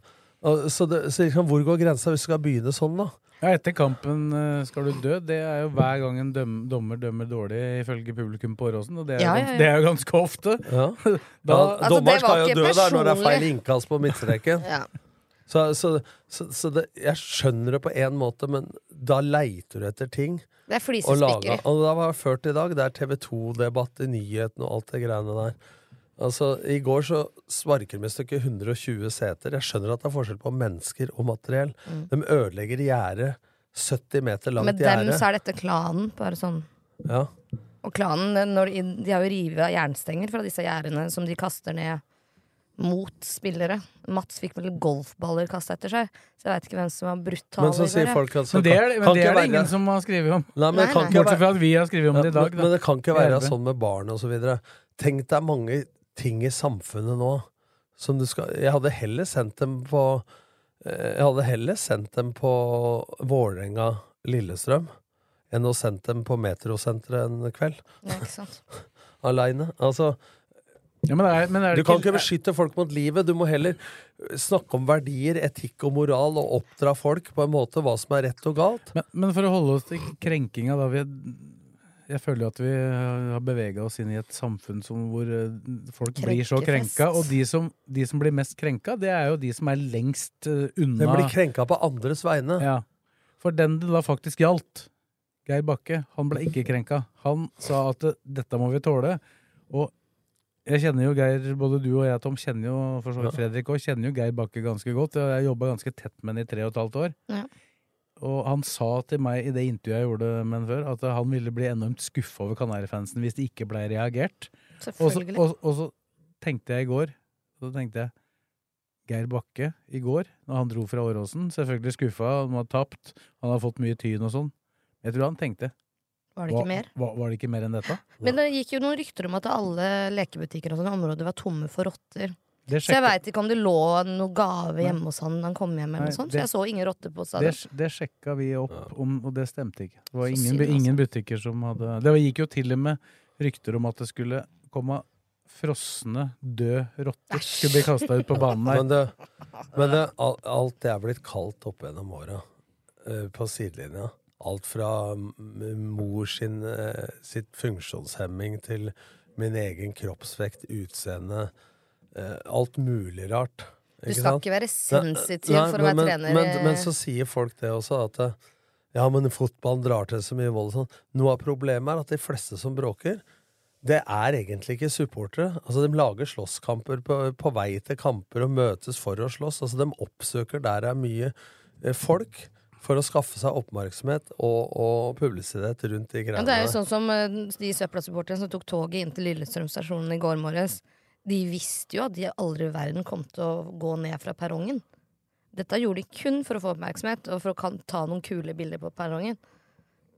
Og, så det, så liksom, hvor går grensa hvis du skal begynne sånn, da? Ja, etter kampen eh, skal du dø. Det er jo hver gang en døm, dommer dømmer dårlig, ifølge publikum på Åråsen. Og det er, Ja, jo ja, gans, ja. det er jo ganske ofte. Ja. [laughs] Da, ja, Altså, dommer skal jo dø der når det er feil innkast på midtstreken. [laughs] Ja. Så, så, så, så det, jeg skjønner det på én måte, men da leiter du etter ting Det er flisespikkeri. Og det var ført i dag. Det er TV2-debatt i nyhetene og alt det greiene der. Altså, I går så sparker vi stykket 120 seter. Jeg skjønner at det er forskjell på mennesker og materiell. De ødelegger gjerdet. 70 meter langt Med dem gjerde. så er dette klanen. Bare sånn. Ja. Og klanen, når de, de har jo revet av jernstenger fra disse gjerdene som de kaster ned mot spillere. Mats fikk vel golfballer kasta etter seg, så jeg veit ikke hvem som var brutale Men så sier folk at så men det er, men det, er det ingen som har skrevet om. Nei, men Nei, det kan nei. ikke Bortsett være fra at vi har skrevet om Ja, det i dag. men, men det kan ikke være sånn med barn og så videre. Tenk deg mange ting i samfunnet nå som du skal Jeg hadde heller sendt dem på eh, Jeg hadde heller sendt dem på Vålerenga Lillestrøm enn å sendt dem på Metrosenteret en kveld. Ja, ikke sant? [laughs] Aleine. Altså, Ja, men er, men er du kan ikke beskytte folk mot livet. Du må heller snakke om verdier, etikk og moral, og oppdra folk på en måte hva som er rett og galt. Men, men for å holde oss til krenkinga, da vi, Jeg føler jo at vi har bevega oss inn i et samfunn som, hvor eh, folk blir så krenka. Og de som, de som blir mest krenka, det er jo de som er lengst eh, unna. Den blir krenka på andres vegne. Ja. For den det da faktisk gjaldt, Geir Bakke, han ble ikke krenka. Han sa at eh, dette må vi tåle. Og jeg kjenner jo Geir, både du og jeg, Tom, kjenner jo for så vidt Fredrik òg, kjenner jo Geir Bakke ganske godt. Jeg har jobba ganske tett med han i tre og et halvt år. Ja. Og han sa til meg i det intervjuet jeg gjorde med han før, at han ville bli enormt skuffa over Kanarifansen hvis det ikke ble reagert. Og så, og, og så tenkte jeg i går Så tenkte jeg Geir Bakke i går, når han dro fra Åråsen. Selvfølgelig skuffa, han har tapt, han har fått mye tyn og sånn. Jeg tror han tenkte Var det ikke mer? Var, var det ikke mer enn dette? Men det gikk jo noen rykter om at alle lekebutikker og sånne områder var tomme for rotter. Det Så jeg veit ikke om det lå noe gave hjemme hos han da han kom hjem, eller Nei, sånt. det- Så jeg så ingen rotte på det, det sjekka vi opp, om, og det stemte ikke. Det var ingen, altså. ingen butikker som hadde Det gikk jo til og med rykter om at det skulle komme frosne, døde rotter skulle bli kasta ut på banen her. Men, det, men det, alt det er blitt kaldt opp gjennom åra eh, på sidelinja. Alt fra mor sin, eh, sitt funksjonshemming til min egen kroppsvekt, utseende. Eh, alt mulig rart. Du skal ikke være sensitiv Nei, for å være men, trener. Men, men, men så sier folk det også, at eh, ja, men fotballen drar til så mye vold og sånn. Noe av problemet er at de fleste som bråker, det er egentlig ikke supportere. Altså, de lager slåsskamper på, på vei til kamper og møtes for å slåss. Altså, de oppsøker der det er mye eh, folk. For å skaffe seg oppmerksomhet og, og publisitet rundt de Ja, greiene. det er jo sånn som eh, de Søpla-supporterne som tok toget inn til Lillestrøm stasjon i går morges. De visste jo at de aldri i verden kom til å gå ned fra perrongen. Dette gjorde de kun for å få oppmerksomhet og for å kan ta noen kule bilder på perrongen.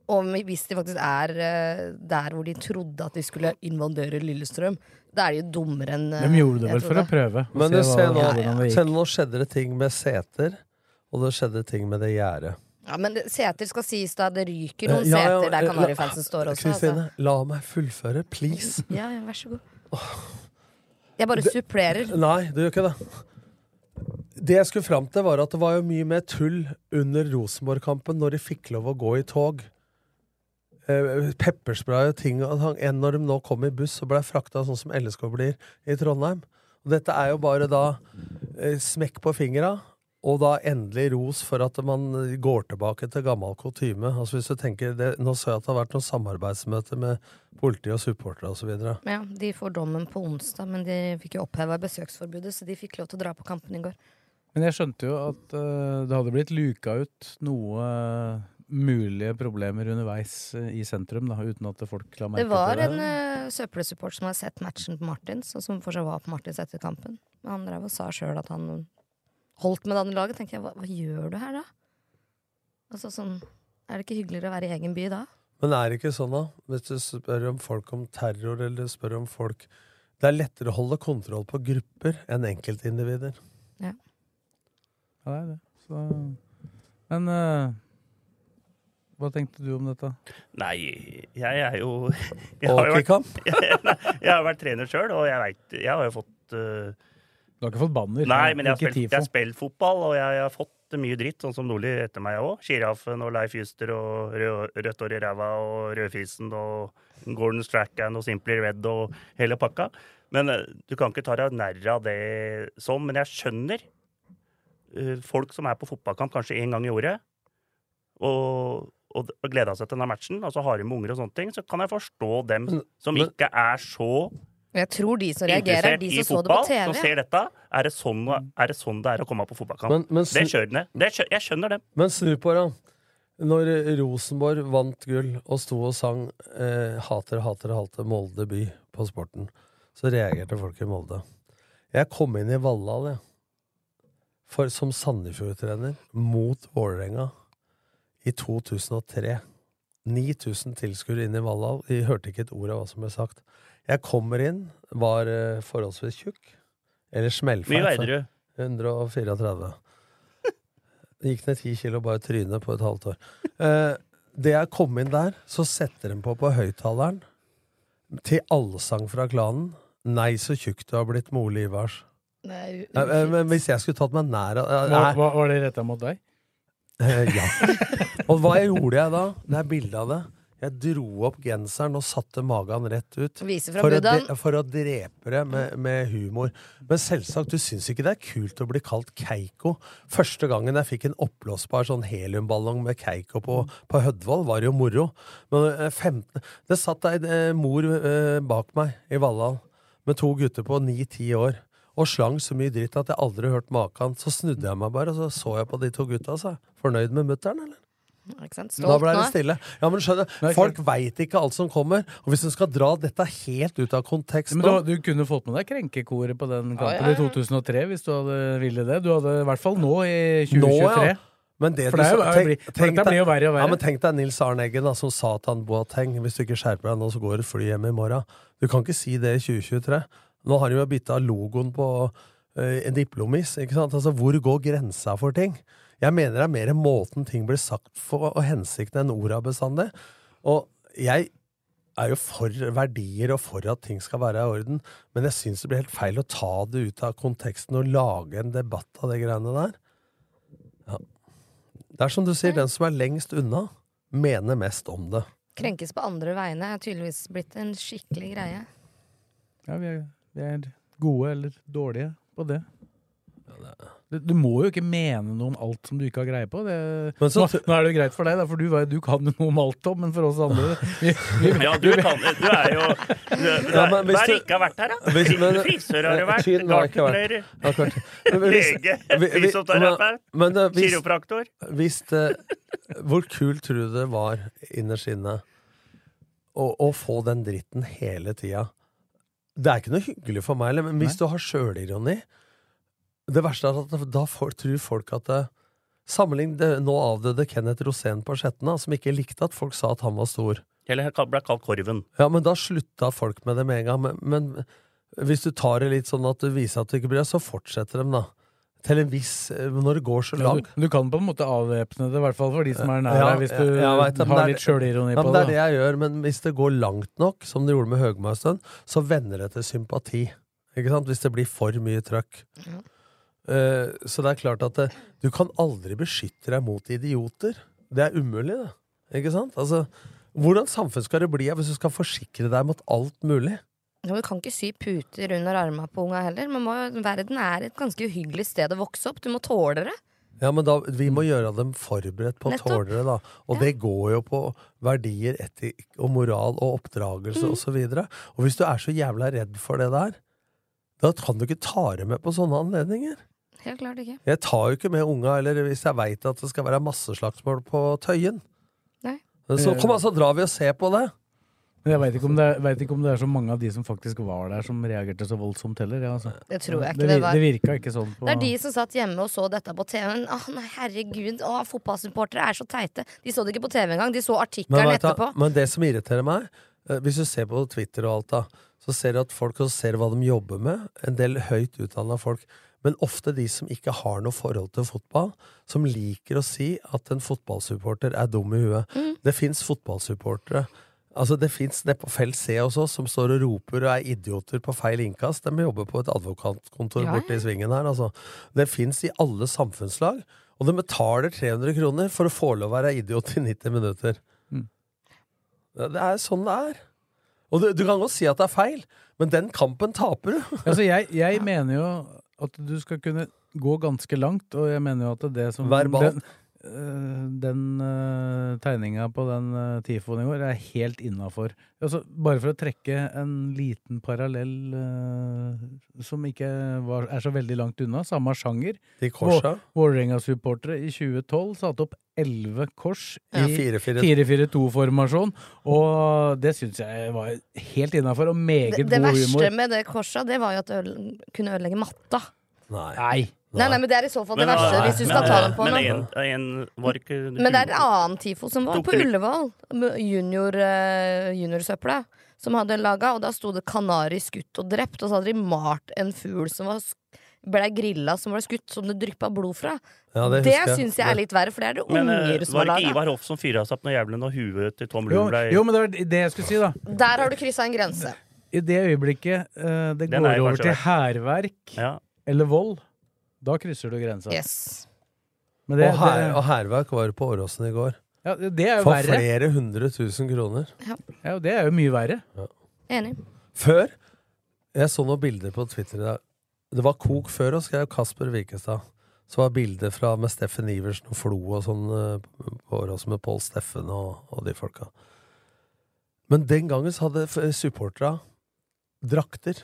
Og hvis de faktisk er eh, der hvor de trodde at de skulle invadere Lillestrøm, da er de jo dummere enn eh, De gjorde det vel for å prøve. Men du ser nå, ja, ja. nå skjedde det ting med seter, og det skjedde ting med det gjerdet. Ja, men seter skal sies da. Det ryker noen Eh, ja, ja, seter der eh, Kanarifansen står også. Kristine, Altså. la meg fullføre, please. Ja, ja, vær så god. Jeg bare supplerer. Nei, du gjør ikke det. Det jeg skulle fram til, var at det var jo mye mer tull under Rosenborg-kampen når de fikk lov å gå i tog. Eh, pepperspray og ting sånn, enn når de nå kom i buss og ble frakta sånn som LSK blir i Trondheim. Og dette er jo bare da eh, smekk på fingra, og da endelig ros for at man går tilbake til gammel kutyme. Altså hvis du tenker, det, Nå så jeg at det har vært noen samarbeidsmøter med politi og supportere osv. Ja, De får dommen på onsdag, men de fikk jo oppheva besøksforbudet, så de fikk lov til å dra på kampen i går. Men jeg skjønte jo at uh, det hadde blitt luka ut noe eh, mulige problemer underveis eh, i sentrum, da, uten at folk la merke til Det Det var en uh, Søppelsupport som har sett matchen på Martins, og som fortsatt var på Martins etter kampen. Men han drev og sa sjøl at han holdt med det andre laget. tenker jeg, hva, hva gjør du her, da? Altså sånn, Er det ikke hyggeligere å være i egen by da? Men er det ikke sånn, da? Hvis du spør om folk om terror, eller du spør om folk Det er lettere å holde kontroll på grupper enn enkeltindivider. Ja, Ja, det er det. Så, men uh, hva tenkte du om dette? Nei, jeg er jo [laughs] jeg har jo vært, Hockeykamp? [laughs] Nei, jeg har vært trener sjøl, og jeg veit Jeg har jo fått eh, Du har ikke fått banner? Nei, men jeg har, spilt, jeg har spilt fotball, og jeg har fått mye dritt, sånn som Nordli etter meg òg. Sjiraffen og Leif Juster og rød, Rødt hår i ræva og Rødfisen og Gordon Strachan og Simply Red og hele pakka. Men eh, du kan ikke ta deg nær av det sånn. Men jeg skjønner eh, folk som er på fotballkamp kanskje én gang i året, og, og, og gleda seg til denne matchen, og så har de med unger og sånne ting, så kan jeg forstå dem som ikke er så Jeg tror de som reagerer, er de i som så det på TV. som ser dette. Er det sånn, er det, sånn det er å komme på fotballkamp? Men, men, det kjører de. Jeg skjønner det. men snu på det. Når Rosenborg vant gull og sto og sang eh, 'Hater, hater, hater Molde by' på Sporten, så reagerte folk i Molde. Jeg kom inn i Valhall, jeg. For, som Sandefjord-trener mot Vålerenga i 2003. 9000 tilskuere inn i Valhall. De hørte ikke et ord av hva som ble sagt. Jeg kommer inn, var eh, forholdsvis tjukk. Eller smellfeit. Mye veide du? 134. Det gikk ned ti kilo bare i trynet på et halvt år. Eh, det jeg kom inn der, så setter de på på høyttaleren til allsang fra klanen. Nei, så tjukk du har blitt med Ole Ivars. Nei, Eh, eh, men hvis jeg skulle tatt meg nær var, var det retta mot deg? eh, Ja. [laughs] Og hva gjorde jeg da? Det er bilde av det. Jeg dro opp genseren og satte magen rett ut. For å, de, for å drepe det med, med humor. Men selvsagt, du syns ikke det er kult å bli kalt Keiko? Første gangen jeg fikk en oppblåsbar sånn heliumballong med Keiko på, på Hødvoll, var jo moro. Men eh, 15, det satt ei eh, mor eh, bak meg i Valhall med to gutter på ni-ti år. Og slang så mye dritt at jeg aldri hørt maken. Så snudde jeg meg bare, og så så jeg på de to gutta. Så. Fornøyd med mutter'n, eller? Da ble det stille. Ja, men skjønner, Folk veit ikke alt som kommer, og hvis du skal dra dette helt ut av kontekst Men du, du kunne fått med deg krenkekoret på den Ja, kampen ja, ja. i 2003 hvis du hadde ville det. Du hadde i hvert fall nå i Nå, 2023. ja. Men det For det er blir- jo verre og verre. Ja, men tenk deg Nils Arne Eggen da, som sa til han Boateng hvis du ikke skjerper deg nå, så går det fly hjem i morgen. Du kan ikke si det i 2023. Nå har de jo bytta logoen på uh, en diplomis. Ikke sant? Altså, hvor går grensa for ting? Jeg mener det er mer måten ting blir sagt for, og hensikten enn orda bestandig. Og jeg er jo for verdier og for at ting skal være i orden, men jeg syns det blir helt feil å ta det ut av konteksten og lage en debatt av de greiene der. Ja. Det er som du sier, den som er lengst unna, mener mest om det. Krenkes på andre vegne er tydeligvis blitt en skikkelig greie. Ja, vi er, vi er gode eller dårlige på det. Du, du må jo ikke mene noe om alt som du ikke har greie på. Det, Men så- nå, nå er det jo greit for deg, da, for du, du kan jo noe om alt om, men for oss andre [laughs] vi, vi, Ja, du, kan, du er jo du, du, Ja, men hvis Hva er det ikke har vært her, da? Hvis- men- Frisør har du vært. Tynn har jeg ikke vært. Gartner, Akkurat. Men hvis- lege, [laughs] fysioterapeut, eh, kiropraktor. Hvis det, hvor kult tror du det var innerst inne å, å få den dritten hele tida? Det er ikke noe hyggelig for meg, men hvis du har sjølironi Det verste er at da får, tror folk at det, Sammenlign det nå avdøde Kenneth Rosén på Skjetna, som ikke likte at folk sa at han var stor. Eller ble kalt Korven. Ja, men da slutta folk med det med en gang. Men, men hvis du tar det litt sånn at du viser at du ikke bryr deg, så fortsetter de, da. Til en viss Når det går så Ja, langt. du, du kan på en måte avvæpne det, i hvert fall for de som er nær Ja, deg, hvis du ja, vet har det er- litt sjølironi på det. det. er det jeg gjør, men hvis det går langt nok, som det gjorde med Høgmo en stund, så vender det til sympati. Ikke sant? Hvis det blir for mye trøkk. Ja. Eh, så det er klart at det, du kan aldri beskytte deg mot idioter. Det er umulig, det. Ikke sant? Altså, hvordan samfunn skal det bli hvis du skal forsikre deg mot alt mulig? Ja, Du kan ikke sy puter under armene på unga heller. Man må, verden er et ganske uhyggelig sted å vokse opp. Du må tåle det. Ja, men da, Vi må gjøre dem forberedt på å tåle det. da Og det går jo på verdier, etikk og moral og oppdragelse Mm. og så Og hvis du er så jævla redd for det der, da kan du ikke ta det med på sånne anledninger. Helt klart ikke. Jeg tar jo ikke med unga, eller hvis jeg veit at det skal være masseslagsmål på Tøyen. Nei. Så kom altså, drar vi og ser på det. Men jeg veit ikke, om det er- vet ikke om det er så mange av de som faktisk var der, som reagerte så voldsomt heller. Ja, altså. Det tror jeg ikke det, det var. det virka ikke sånn på Det er de som satt hjemme og så dette på TV-en. Å nei, herregud, å, fotballsupportere er så teite. De så det ikke på TV engang, de så artikkelen etterpå. men det som irriterer meg, eh, hvis du ser på Twitter og alt da, så ser du at folk også ser hva de jobber med. En del høyt utdanna folk. Men ofte de som ikke har noe forhold til fotball, som liker å si at en fotballsupporter er dum i huet. Mm. Det fins fotballsupportere. Altså Det fins nede på Felt C hos oss som står og roper og er idioter på feil innkast. De jobber på et advokatkontor Ja, borte i svingen her. Altså. Det fins i alle samfunnslag. Og de betaler 300 kroner for å få lov å være idiot i 90 minutter. Mm. Det er sånn det er. Og du, du kan godt si at det er feil, men den kampen taper du. Altså, jeg, jeg mener jo at du skal kunne gå ganske langt, og jeg mener jo at det som Verbalt. Den, uh, tegninga på den uh, tifoen i går er helt innafor. Altså, bare for å trekke en liten parallell uh, som ikke var, er så veldig langt unna, samme sjanger. De korsa? Vålerenga-supportere i 2012 satte opp elleve kors i 4-4. 4-4-2-formasjon, og det syns jeg var helt innafor, og meget Det, det god verste med det korset, det var jo at det øde- kunne ødelegge matta. Nei. Nei. Nei, nei, men det er i så fall det Men, verste, eh, hvis du men, skal ta eh, dem på men en, en var ikke Men det er en annen TIFO som var på Ullevål. Juniorsøpla. Junior, uh. Som hadde laga, og da sto det 'Kanari skutt og drept', og så hadde de malt en fugl som var blei ble grilla som ble skutt, som det dryppa blod fra. Ja, det det jeg. syns jeg er litt verre, for det er det Men eh, unger som var har det ikke. Ivar Hoff som fyra seg opp når jævelen og huet til Tom Jo, Lund ble jo, men det var det jeg skulle si, da. Der har du kryssa en grense. I det øyeblikket uh, det Den går er over til hærverk ja. eller vold, da krysser du grensa. Yes. Men det, og, her, det, og hærverk var på Åråsen i går. ja, det er jo For verre. flere hundre tusen kroner. Ja, det er jo mye verre. Enig. Før Jeg så noen bilder på Twitter i dag. Det var kok før, og skrev Kasper Wikestad. Så var bilder fra med Steffen Iversen og Flo og sånn eh, på Åråsen med Pål Steffen og, og de folka. Men den gangen så hadde supportera drakter.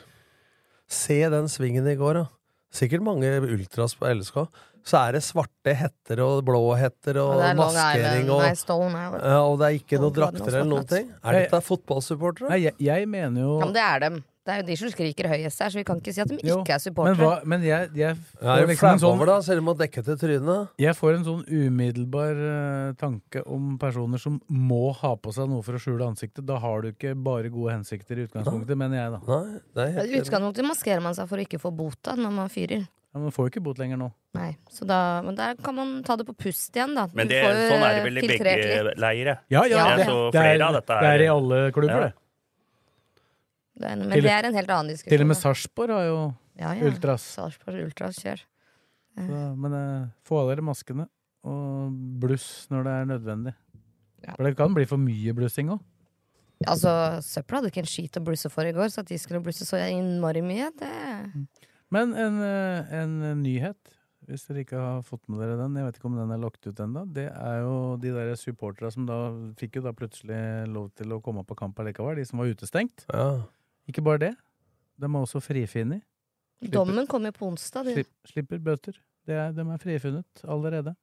Se den svingen i går, da. Sikkert mange ultras på LSK, så er det svarte hetter og blå hetter og, Og er maskering og nei, Stone ja, Og det er ikke noen drakter eller noen ting. Er dette fotballsupportere? Jeg, jeg mener jo Ja, men det er dem. Det er jo de som skriker høyest her, så vi kan ikke si at de Jo, ikke er Men, supportere. hva, men jeg, jeg, får er liksom en sånn, over da, selv om man dekker til trynet. jeg får en sånn umiddelbar uh, tanke om personer som må ha på seg noe for å skjule ansiktet. Da har du ikke bare gode hensikter i utgangspunktet, mener jeg da. Nei, er I helt utgangspunktet maskerer man seg for å ikke få bot da, når man fyrer. Ja, man får jo ikke bot lenger nå. Nei, så da, Men der kan man ta det på pust igjen, da. Men det, får sånn er det vel i begge leire. Ja, ja, Ja, det, så det, er, det er- er i alle klubber, Ja. det. Det er- Men Til- det er en helt annen diskusjon. Til og med. Sarpsborg har jo ja, ja. ultras. Sarpsborg Ultras, kjør. Så, men eh, få av dere maskene, og bluss når det er nødvendig. Ja. For det kan bli for mye blussing òg. Altså, Søppel hadde ikke en skit å blusse for i går, så at de skulle blusse så innmari mye, det Men en, eh, en nyhet, hvis dere ikke har fått med dere den, jeg vet ikke om den er lagt ut ennå, det er jo de der supporterne som da fikk jo da plutselig lov til å komme på kamp allikevel, de som var utestengt. Ja. Ikke bare det, de er også frifunnet. Dommen kommer på onsdag. Det, Slipp, slipper bøter. Det er, de er frifunnet allerede.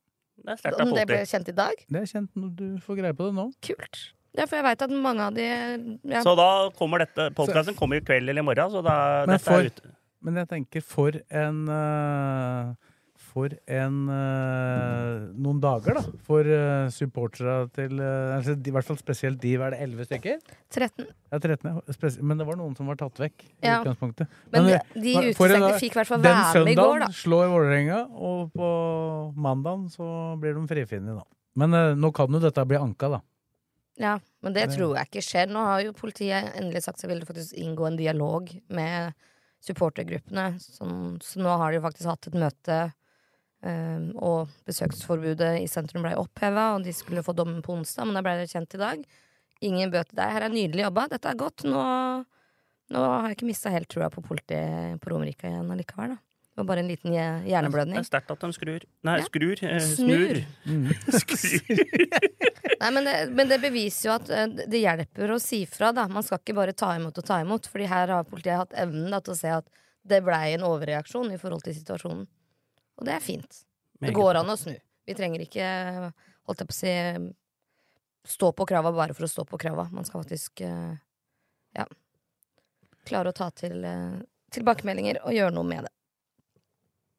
Det er om det ble kjent i dag? Det er kjent når du får greie på det nå. Kult. Det er for jeg veit at mange av de ja. Så da kommer dette Podkasten kommer i kveld eller i morgen, så da Men dette for- er ute. Men jeg tenker for en eh, For en uh, Noen dager, da. For uh, supportere til uh, altså, de- I hvert fall spesielt de, hva er det, 11 stykker? 13. Ja, 13, ja. Men det var noen som var tatt vekk. i Ja. utgangspunktet. Men Men de, de utestengte fikk i hvert fall Den være med i går, søndagen slår Vålerenga, og på mandagen så blir de frifunnet, da. Men uh, nå kan jo dette bli anka, da. Ja, men det tror jeg ikke skjer. Nå har jo politiet endelig sagt seg ville faktisk inngå en dialog med supportergruppene. Så, så nå har de jo faktisk hatt et møte, eh, og besøksforbudet i sentrum ble oppheva, og de skulle få dommen på onsdag, men da ble det kjent i dag. Ingen bøter der. Her er nydelig jobba, dette er godt. Nå, nå har jeg ikke mista helt trua på politiet på Romerike igjen allikevel, da. Det var bare en liten hjerneblødning. Det er sterkt at de skrur. Nei, Ja. skrur. Eh, Snur. snur. Skrur. [laughs] [laughs] Nei, men det, men det beviser jo at eh, det hjelper å si fra, da. Man skal ikke bare ta imot og ta imot, Fordi her har politiet hatt evnen da, til å se at det blei en overreaksjon i forhold til situasjonen. Og det er fint. Det går an å snu. Vi trenger ikke, holdt jeg på å si, stå på krava bare for å stå på krava. Man skal faktisk eh, ja, klare å ta til eh, tilbakemeldinger og gjøre noe med det.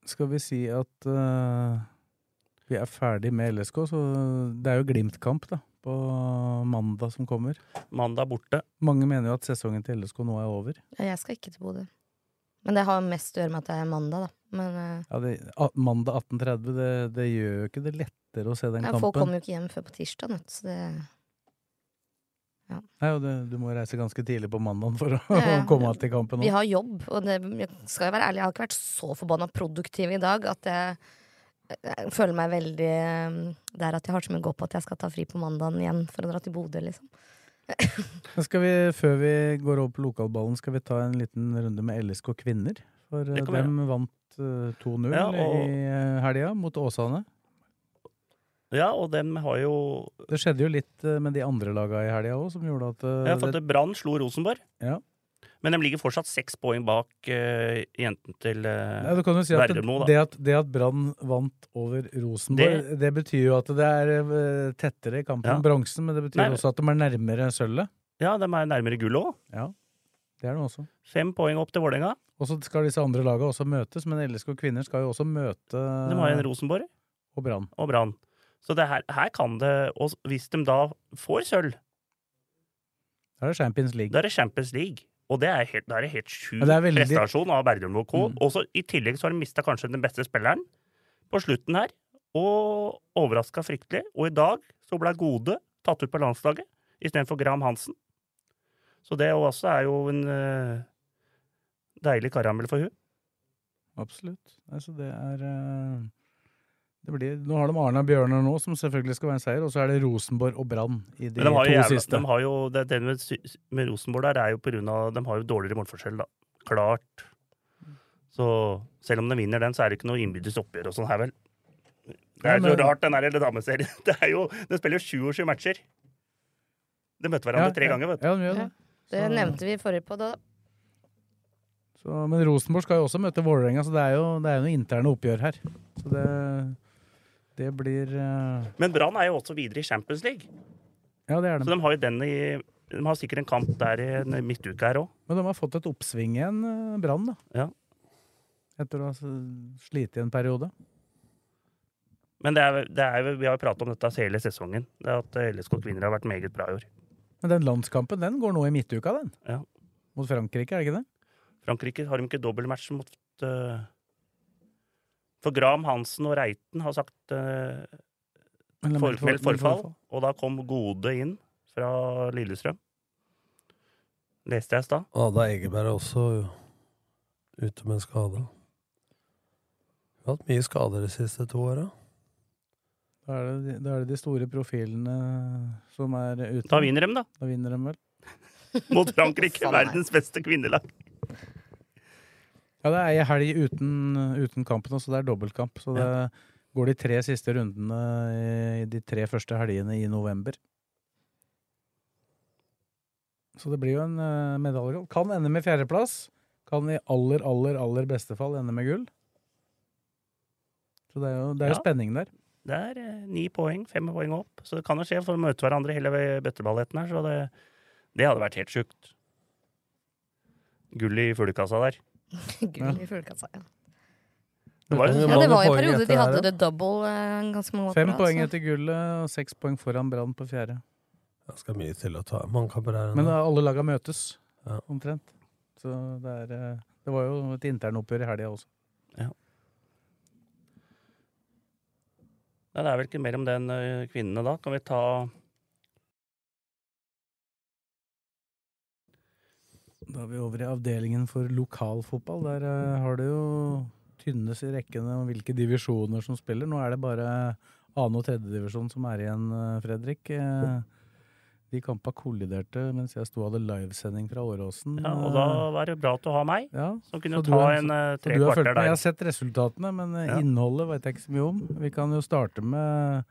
Skal vi si at uh, vi er ferdig med LSK, så det er jo Glimt-kamp, da. På mandag som kommer. Mandag borte. Mange mener jo at sesongen til LSK nå er over. Ja, Jeg skal ikke til Bodø. Men det har mest å gjøre med at det er mandag, da. Men eh, Ja, det, a, mandag 18.30, det, det gjør jo ikke det lettere å se den ja, folk kommer jo ikke hjem før på tirsdag, så det Nei, og det, du må reise ganske tidlig på mandag for å Ja, ja. [laughs] komme til kampen. Vi har jobb, og det, jeg skal jo være ærlig, jeg har ikke vært så forbanna produktiv i dag at jeg, jeg føler meg veldig der Det er at jeg har så mye å gå på at jeg skal ta fri på mandagen igjen for å dra til Bodø, liksom. [laughs] Skal vi, før vi går over på lokalballen, skal vi ta en liten runde med LSK kvinner? For eh, dem vant eh, 2-0 Ja, i eh, helga mot Åsane. Ja, og dem har jo Det skjedde jo litt eh, med de andre laga i helga òg, som gjorde at eh, Ja, for det, at Brann slo Rosenborg. Ja. Men de ligger fortsatt seks poeng bak uh, jenten til uh, ja, du kan jo si at det, Verdemo, da. det at, det at Brann vant over Rosenborg, det, betyr jo at det er uh, tettere i kampen Ja. om bronsen, men det betyr Nei. også at de er nærmere sølvet. Ja, de er nærmere gull òg. Ja, det er det også. Fem poeng opp til Vålerenga. Og så skal disse andre lagene også møtes, men LSK kvinner skal jo også møte De har en Rosenborg og Brann. og Brann. Så det her, her kan det Og hvis de da får sølv, Da er det Champions League. da er det Champions League. Og det er helt, det er helt sjuk veldig- prestasjon av Bergen OK. Mm. Og så I tillegg så har de mista kanskje den beste spilleren på slutten her, og overraska fryktelig. Og i dag så ble Gode tatt ut på landslaget istedenfor Graham Hansen. Så det også er jo en uh, deilig karamell for hun. Absolutt. Altså, det er uh, det blir, Nå har de Arna Bjørnar nå, som selvfølgelig skal være en seier, og så er det Rosenborg og Brann i de de har to jævla, siste. de har jo det, det med, med Rosenborg der er jo på grunn av De har jo dårligere målforskjell, da. Klart. Så selv om de vinner den, så er det ikke noe innbyrdes oppgjør og sånn her, vel. Det er jo rart, den der dameserien. [laughs] Det er jo, De spiller jo 27 matcher. De møter hverandre Ja, tre ganger, vet du. Ja, de gjør det. Det Så- nevnte vi i forrige på da. Så, men Rosenborg skal jo også møte Vålerenga, så det er jo, det er jo noe interne oppgjør her. Så det, det blir uh... Men Brann er jo også videre i Champions League. Ja, det er Så det. de har jo den i De har sikkert en kamp der i midtuka midtuke her òg. Men de har fått et oppsving igjen, eh, Brann, da. Ja. Etter å ha slitt i en periode. Men det er, det er, vi har jo pratet om dette hele sesongen. Det er At LSK kvinner har vært meget bra i år. Men den landskampen den går nå i midtuka, den. Ja. Mot Frankrike, er det ikke det? Frankrike har de ikke dobbeltmatch mot uh... For Graham Hansen og Reiten har sagt uh, for, meldt for- meldt meldt forfall. Og da kom Gode inn fra Lillestrøm. Leste jeg i stad. Ada Egeberg er også ute med en skade. Vi har hatt mye skader de siste to åra. Da er, det, de- da er det de store profilene som er ute. Da vinner de, da. Da vinner de vel. [laughs] Mot Frankrike, verdens beste kvinnelag. Ja, det er ei helg uten, uten kampen, så det er dobbeltkamp. Så det går de tre siste rundene i de tre første helgene i november. Så det blir jo en uh, medalje. Kan ende med fjerdeplass. Kan i aller, aller, aller beste fall ende med gull. Så det er jo, det er jo Ja. spenning der. Det er eh, ni poeng, fem poeng opp. Så det kan jo skje, for å møte hverandre hele bøtteballetten her. Så det, det hadde vært helt sjukt. Gull i fuglekassa der. [laughs] Gull i fuglekassa, ja. Det var ja. Det var jo en periode de hadde det double eh, ganske mange år Fem poeng etter gullet og seks poeng foran Brann på fjerde. Det skal mye til å ta. Mange kamper her. Men da, alle laga møtes, omtrent. Så det er eh, Det var jo et internoppgjør i helga også. Det er vel ikke mer om den eh, kvinnene da. Kan vi ta Da er vi over i avdelingen for lokalfotball. Der eh, har det jo tynnes i rekkene om hvilke divisjoner som spiller. Nå er det bare annen- og tredjedivisjon som er igjen, eh, Fredrik. Eh, De kampa kolliderte mens jeg sto og hadde livesending fra Åråsen. Ja, og da var det bra at du har meg, Ja, som kunne ta har- en eh, tre kvarter med. Jeg har sett resultatene, men eh, Ja. innholdet vet jeg ikke så mye om. Vi kan jo starte med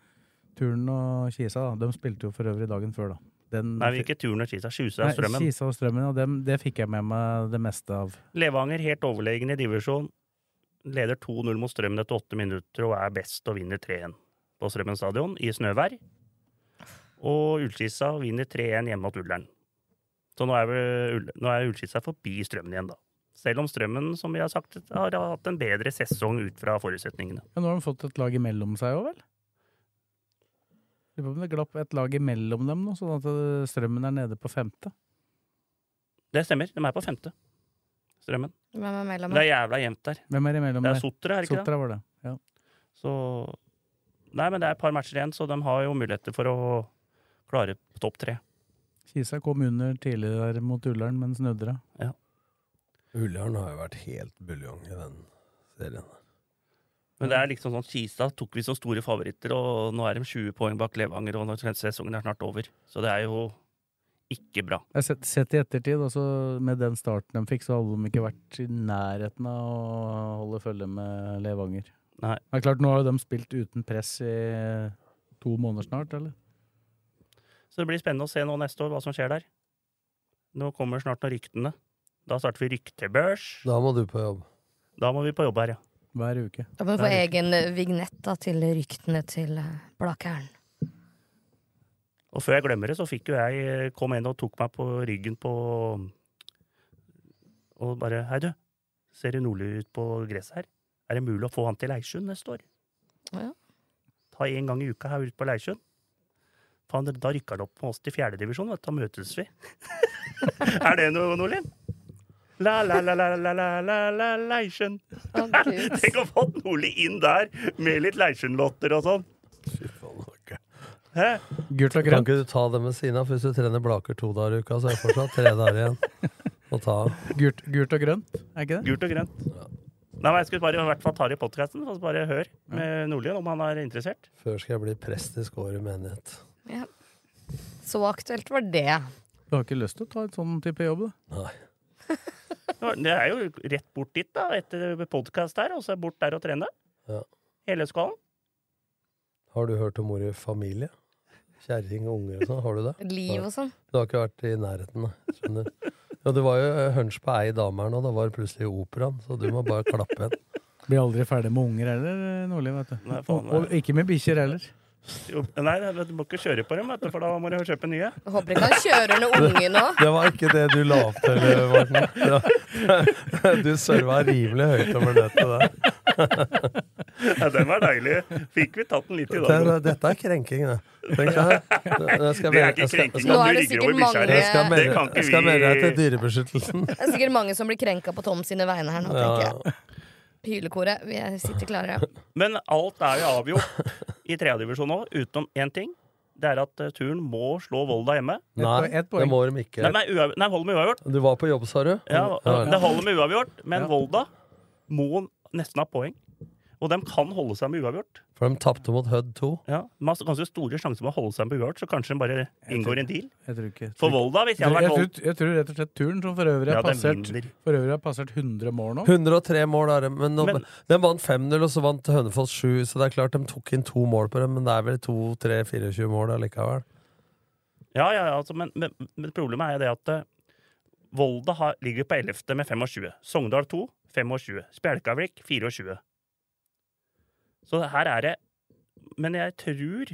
Turn og Kisa. Da. De spilte jo for øvrig dagen før, da. Den, Nei, ikke Turn og Kisa, Skjusa og Strømmen. Kisa og Strømmen, og dem, det fikk jeg med meg det meste av. Levanger helt overlegen i divisjon. Leder 2-0 mot Strømmen etter åtte minutter og er best og vinner 3-1 på Strømmen stadion i snøvær. Og Ullskissa vinner 3-1 hjemme mot Ullern. Så nå er, er Ullskissa forbi Strømmen igjen, da. Selv om Strømmen, som vi har sagt, har hatt en bedre sesong ut fra forutsetningene. Ja, nå har de fått et lag imellom seg òg, vel? Lurer på om det glapp et lag imellom dem nå, sånn at eh, Strømmen er nede på femte. Det stemmer, de er på femte. Strømmen. Hvem er mellom? Det er jævla jevnt der. Hvem er imellom Det er? Sotra, er det ikke? Sotra var det. Ja. Så Nei, men det er et par matcher igjen, så de har jo muligheter for å klare topp tre. Kisa kom under tidligere mot Ullern, men snudde det. Ullern har jo vært helt buljong i den serien. Men det er liksom sånn Kisa tok vi som store favoritter, og nå er de 20 poeng bak Levanger, og nå er sesongen er snart over. Så det er jo ikke bra. Jeg har sett, sett i ettertid, altså med den starten de fikk, så hadde de ikke vært i nærheten av å holde følge med Levanger. Nei. Er klart, nå har jo de spilt uten press i to måneder snart, eller? Så det blir spennende å se nå neste år hva som skjer der. Nå kommer snart noen ryktene. Da starter vi ryktebørs. Da må du på jobb. Da må vi på jobb her, ja. Hver uke. Da må vi få egen eh, vignett da, til ryktene til uh, Blakkern. Og før jeg glemmer det, så fikk jo jeg kom inn og tok meg på ryggen på Og bare Hei, du. Ser det nordlig ut på gresset her? Er det mulig å få han til Leirsund neste år? Ja. Ta en gang i uka her ute på Leirsund. Faen, da rykker det opp med oss til fjerdedivisjon. Da møtes vi. [laughs] er det noe, Nordlien? La, la, la, la, la, la, la, la, Leirsund. Å, [laughs] Tenk å få Nordli inn der med litt Leisjen-låter og sånn. Gult og Kan ikke du ta det med siden av? Hvis du trener Blaker to dager i uka, så er det fortsatt tre dager igjen å ta. Gult, gult og grønt, er ikke det? Gult og grønt. Nei, men Jeg skulle bare i hvert fall ta det i podkasten, så bare hør med Nordlien om han er interessert. Før skal jeg bli prest i Skåre menighet. Ja. Så aktuelt var det. Du har ikke lyst til å ta et sånn type jobb, da? Nei. [laughs] Det er jo rett bort dit, da, etter podkast her, og så bort der og trene. Ja. Hele skålen. Har du hørt om ordet familie? Kjerring og unger og sånn, har du det? Liv og sånn. Du har ikke vært i nærheten, da. Skjønner. Ja, det var jo eh, hunch på ei dame her nå, da var det plutselig operaen, så du må bare klappe igjen. Blir aldri ferdig med unger heller, Nordli. vet du. Nei, faen, og, og ikke med bikkjer heller. Jo, nei, du må ikke kjøre på dem, vet du, for da må du kjøpe nye. Jeg håper ikke han kjører noen unge nå. Det var ikke det du la opp til, Morten. Ja. [laughs] Du serva rimelig høyt over nettet der. [laughs] Ja, den var deilig. Fikk vi tatt den litt i dag. dette er krenking, det. Tenk deg. Det er ikke krenking Nå er du det sikkert over bikkja. mange- jeg skal melde deg til Dyrebeskyttelsen. Det er sikkert mange som blir krenka på Tom sine vegne her nå, tenker jeg. Hylekoret, vi er- sitter klare. [laughs] Men alt er jo avgjort i tredjedivisjon nå, utenom én ting. Det er at eh, turen må slå Volda hjemme. Nei, det må de ikke. Nei, nei, holder med uavgjort. Du var på jobb, sa du? Ja, Ja, Det holder med uavgjort, men Ja. Volda må nesten ha poeng. Og de kan holde seg med uavgjort. For de tapte mot Hødd 2. Ja, de har ganske store sjanser med å holde seg med uavgjort, så kanskje de bare inngår en deal. Jeg tror ikke. For Volda, hvis jeg hadde vært Volda Jeg, jeg tror rett og slett turen, som for øvrig Ja, har de passert, for øvrig har passert 100 mål nå 103 mål er det, men, nå, Men- de vant 5-0, og så vant Hønefoss 7, så det er klart de tok inn to mål på dem, men det er vel 2-3-24 mål allikevel. Ja, ja, ja, altså, men, men, men problemet er jo det at eh, Volda har, ligger på 11. med 25. Sogndal 2 25. Spjelkavik 24. Så her er det Men jeg tror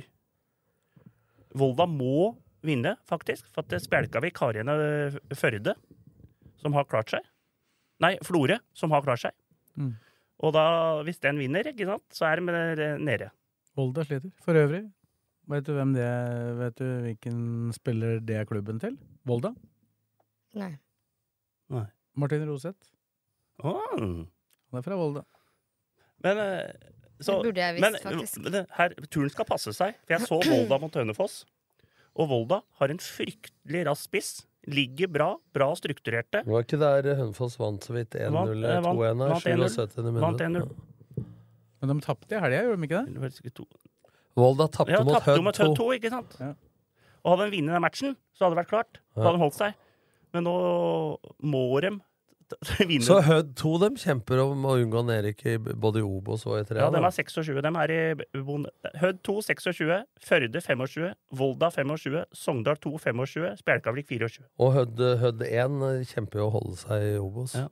Volda må vinne, faktisk. For at spjelka vi igjen eh, Førde, som har klart seg. Nei, Florø, som har klart seg. Mm. Og da, hvis den vinner, ikke sant, så er de nede. Volda sliter. For øvrig, vet du hvem det er? Vet du hvilken spiller det er klubben til? Volda? Nei. Nei. Martin Roseth. Åh. Han er fra Volda. Men eh, så, Det burde jeg visst, men, faktisk. men her, turen skal passe seg. For jeg så [clears throat] Volda mot Hønefoss. Og Volda har en fryktelig rask spiss. Ligger bra, bra strukturerte. Det var ikke der Hønefoss vant så vidt 1-0 Vant, eller eh, vant- 2-1 her, 77. Vant minutt. Men de tapte i helga, gjorde de ikke det? Volda tapte Ja, mot Hødd 2. 2, ikke sant? Ja. Og hadde de vunnet den matchen, så hadde det vært klart. Da hadde de holdt seg. Men nå må de. [laughs] Så Hødd 2 dem kjemper om å unngå nedrykk i både i Obos og i 3. Ja, de er 26. De er i Hød Hødd 2 26, Førde 25, Volda 25, Sogndal 2 25, Spjelkavik 24. Og Hødd, Hødd 1 kjemper jo å holde seg i Obos. Ja.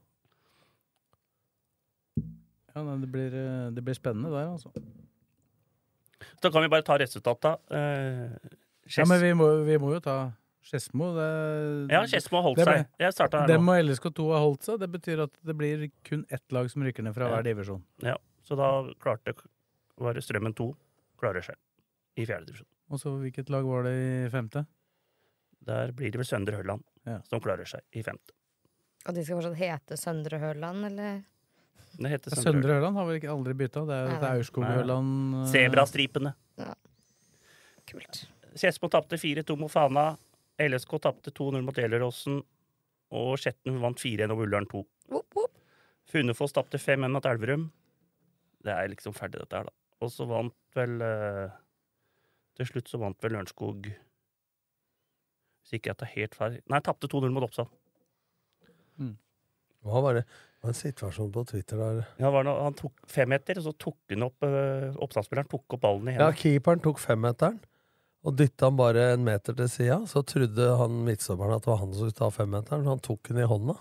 Ja, nei, det, blir, eh, det blir spennende der, altså. Så kan vi bare ta resultata. Eh, Ja, men vi må, vi må jo ta Skedsmo. det- Ja, Skedsmo har holdt det ble- seg. Jeg starta her Dem nå. og LSK2 har holdt seg. Det betyr at det blir kun ett lag som rykker ned fra Ja. hver divisjon. Ja, så da klarte var Strømmen 2 klarer seg i fjerde divisjon. Og så hvilket lag var det i femte? Der blir det vel Søndre Hølland Ja. som klarer seg i femte. Og de skal fortsatt hete Søndre Hørland, eller? Det heter Søndre Søndre Hørland har vel ikke aldri bytta? Det er nei. Aurskog-Hørland Sebrastripene. Ja. Kult. Skedsmo tapte 4-2 mot Fana. LSK tapte 2-0 mot Gjelleråsen. Og Skjetten vant 4-1 over Ullern 2. Whoop, whoop. Funnefoss tapte 5-1 mot Elverum. Det er liksom ferdig, dette her, da. Og så vant vel eh, Til slutt så vant vel Lørenskog Hvis ikke jeg tar helt feil Nei, tapte 2-0 mot Oppsal. Hva var det? Det var en situasjon på Twitter der Ja, var det, noe- han tok femmeter, og så tok han opp eh, Oppsal-spilleren tok opp ballen i Ja, keeperen tok femmeteren. Og dytta han bare en meter til sida. Så trodde han midtsommeren at det var han som skulle ta femmeteren. Så han tok den i hånda.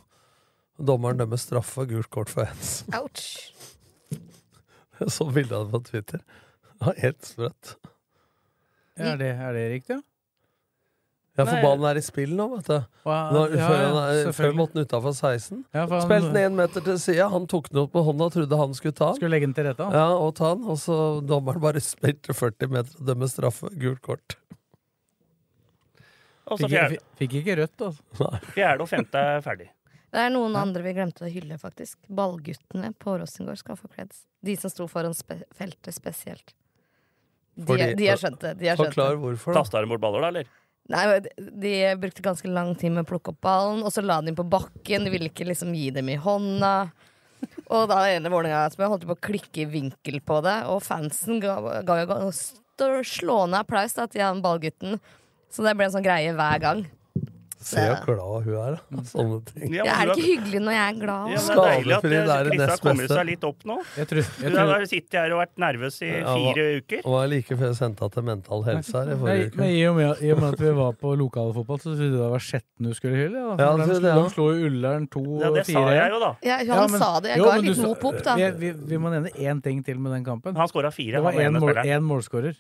Dommeren dømmer straffe og gult kort for hens. Ouch. Jeg så bildet av det på Twitter. Det var helt sprøtt. Er, det, er det riktig, ja? Ja, for ballen er i spill nå, vet du. Nå, ja, før, ja, før måtte den utafor 16. Ja, han- Spilte den én meter til sida. Han tok den opp på hånda og trodde han skulle ta den. Skulle legge den til rette, han. Ja, og ta den. Og så dommeren bare spilte 40 meter og dømmer straffe. Gult kort. Fikk, fikk- fikk ikke rødt, altså. fjerde og femte er ferdig. Det er noen andre vi glemte å hylle, faktisk. Ballguttene på Rosengård skal få creds. De som sto foran spe feltet spesielt. De, Fordi- de har skjønt det. De har skjønt Forklar hvorfor. Kasta de bort baller, da, eller? Nei, de- brukte ganske lang tid med å plukke opp ballen, og så la de den på bakken. De ville ikke liksom gi dem i hånda. Og da ene Vålerenga som jeg holdt på å klikke i vinkel på det, og fansen ga, jo slående applaus da, til han ballgutten. Så det ble en sånn greie hver gang. Se hvor glad hun er da. sånne ting. Ja, Jeg er du ikke hyggelig når jeg er glad. Ja, det er deilig at Lisa har kommet seg litt opp nå. Jeg tror, jeg Du tror, har sittet her og vært nervøs i Ja, fire uker. Og var like før jeg sendte henne til Mental Helse her i forrige men uke. i og, med, I og med at vi var på lokalfotball, så trodde jeg det var Skjetten du skulle hylle. Ja, Ja, For det de, slo, jeg de slo jo Ullern Ja, det sa jeg jo, da. Ja, han Ja, men- sa det. Jeg jo, ga en du liten sa- op-op, da. Vi, vi, vi må nevne én ting til med den kampen. Han skåra fire. Det var én mål, målskårer.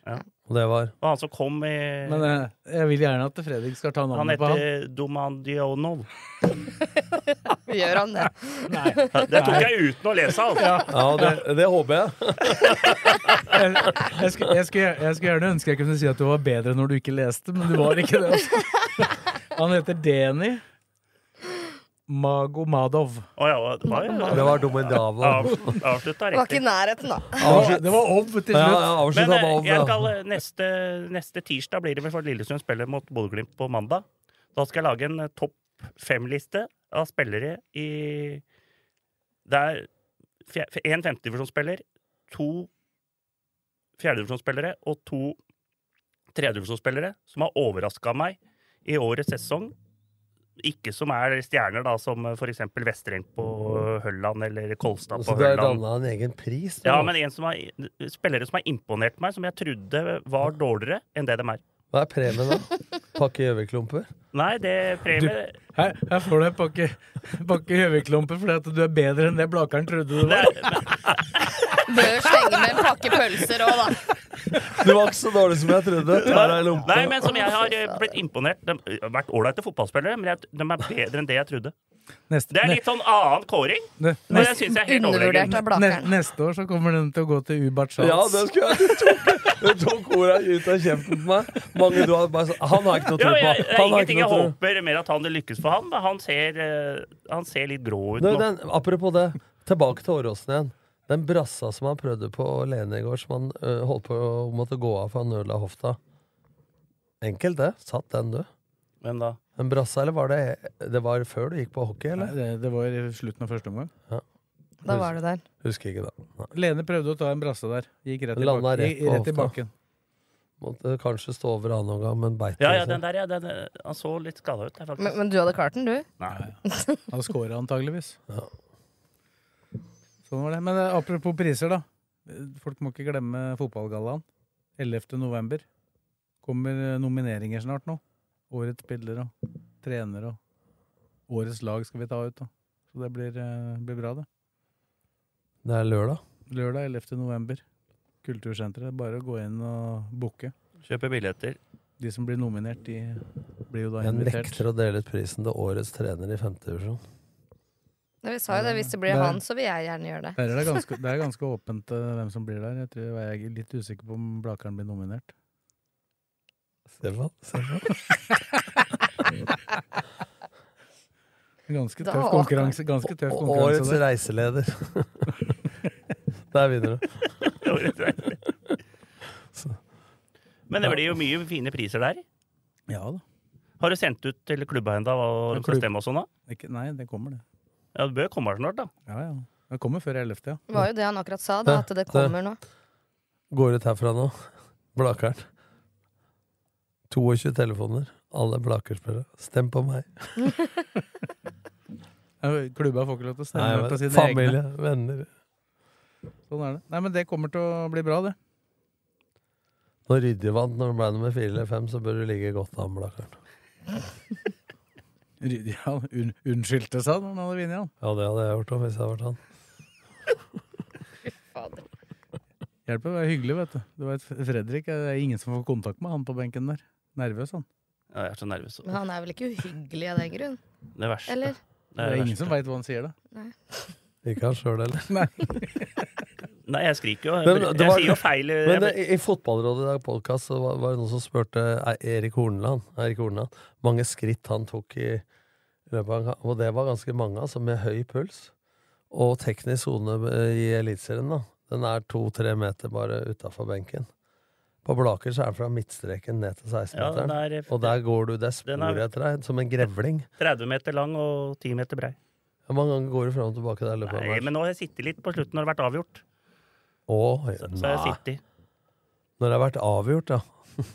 Og det var Og han som kom i Men eh, jeg vil gjerne at Fredrik skal ta navnet på han. Han heter Domandionov. [laughs] Gjør han det? Det tok jeg uten å lese, altså. Ja, det, det håper jeg. [laughs] Jeg, jeg, skulle, jeg, skulle, jeg skulle gjerne ønske jeg kunne si at du var bedre når du ikke leste, men du var ikke det. Altså. [laughs] Han heter Deni Magomadov. Oh, ja, det var Det var Domendava. av, avslutta Det var ikke i nærheten, da. Det var, det var Ov til slutt. ja, Men avslutta eh, jeg av. skal, eh, neste, neste tirsdag blir det vel for Lillesund spiller mot Bodø-Glimt på mandag. Da skal jeg lage en eh, topp fem-liste av spillere i Det er én femtedivisjonsspiller, to fjerdedivisjonsspillere og to tredjedivisjonsspillere som har overraska meg i årets sesong. Ikke som er stjerner, da, som for eksempel Vestreng på Hølland eller Kolstad Så Hølland. det er har danna en egen pris? Ja, men en som har, spillere som har imponert meg, som jeg trodde var dårligere enn det de er. Hva er premien, da? Pakke Gjøvik-klumper? Nei, det premie Her, her får du en pakke, pakke Gjøvik-klumper fordi at du er bedre enn det Blakeren trodde du var. Nei, er, Bør slenge med en pakke pølser òg, da. Du var ikke så dårlig som jeg trodde. Nei, men som jeg har eh, blitt imponert De har vært ålreite fotballspillere, men jeg, de er bedre enn det jeg trodde. Neste, Det er litt sånn annen kåring, ne, men neste, jeg synes jeg er helt Undervurdert ne, neste år så kommer den til å gå til Ubert Charles. Ja, det skulle jeg tok, du tok orda ut av kjeften på meg. Mange du har bare Han har ikke noe tro på. Han det er ingenting jeg håper mer at han lykkes for han, men han ser, eh, han ser litt grå ut nå. den, apropos det, tilbake til Åråsen igjen. Den brassa som han prøvde på Lene i går, som han ø, holdt på å måtte gå av for han ødela hofta. Enkelt, det. Satt den, du. Hvem da? En brassa, eller var det Det var før du gikk på hockey, Nei, eller? det, det var i slutten av første omgang. Da var du der. Husker ikke det. Nei. Lene prøvde å ta en brasse der. Gikk rett i, Landa bak, rett rett i bakken. Måtte kanskje stå over annen omgang, men beit Ja, ja, den der, ja. Den, han så litt skada ut, Der. Men, men du hadde klart den, du? Nei. Han scora antageligvis. Ja. Sånn var det. Men eh, apropos priser, da. Folk må ikke glemme fotballgallaen. 11. november. Kommer eh, nomineringer snart nå. Årets spiller og trener og årets lag skal vi ta ut. da. Så det blir, eh, blir bra, det. Det er lørdag. Lørdag 11. november. Kultursenteret. Bare å gå inn og booke. Kjøpe billetter. De som blir nominert, de blir jo da Jeg invitert. nekter å dele ut prisen til årets trener i femte divisjon. Ja, vi sa jo det. Hvis det blir Det- han, så vil jeg gjerne gjøre det. Der er det, ganske, [laughs] det er ganske åpent eh, hvem som blir der. Jeg, tror, jeg er litt usikker på om Blakeren blir nominert. Stefan? Stefan? [laughs] Ganske tøff konkurranse. Ganske tøff konkurranse Årets der. reiseleder. [laughs] Der vinner du. Men det blir jo mye fine priser der. Ja da. Har du sendt ut til klubba ennå klubb- og sånn? nei, det kommer, det. Ja, Det bør komme snart, da. Ja, ja. Det kommer før 11., ja. Det var jo det han akkurat sa, da, at det kommer nå. Går ut herfra nå. [laughs] Blakeren. 22 telefoner. Alle Blaker-spillere. Stem på meg. [laughs] Klubba får ikke lov til å stemme Nei, på sine familie, egne. venner. Sånn er det. Nei, men det kommer til å bli bra, det. Når Rydje vant når det ble nummer fire eller fem, så bør du ligge godt an, Blakeren. [laughs] Ja, un unnskyldte seg når han hadde vunnet, han. Ja, det hadde jeg gjort òg, hvis jeg hadde vært han. [laughs] Fader. Hjelper å være hyggelig, vet du. Du vet, Fredrik det er ingen som får kontakt med han på benken der. Nervøs, han. Ja, jeg er så nervøs. Men han er vel ikke uhyggelig av den grunn? Det verste. Eller? Det er, det ingen verste. som veit hva han sier, da. Nei. Ikke han sjøl heller. Nei. [laughs] Nei, jeg skriker jo. Men Jeg, var- sier jo feil. Men Jeg, i, Fotballrådet i dag podcast, så var, var det noen som spurte Erik Horneland Erik Horneland mange skritt han tok i, løpet av kamp. Og det var ganske mange, altså, med høy puls. Og teknisk sone eh, i Eliteserien, da. Den er to-tre meter bare utafor benken. På Blaker så er den fra midtstreken ned til ja, den 16-meteren. er og der går du det sporet etter deg, som en grevling. 30 meter lang og 10 meter brei. Hvor mange ganger går du fram og tilbake der løpet Nei, men nå har jeg sittet litt på slutten når det har vært avgjort. Å, Så, så er jeg City. Når det har vært avgjort, ja.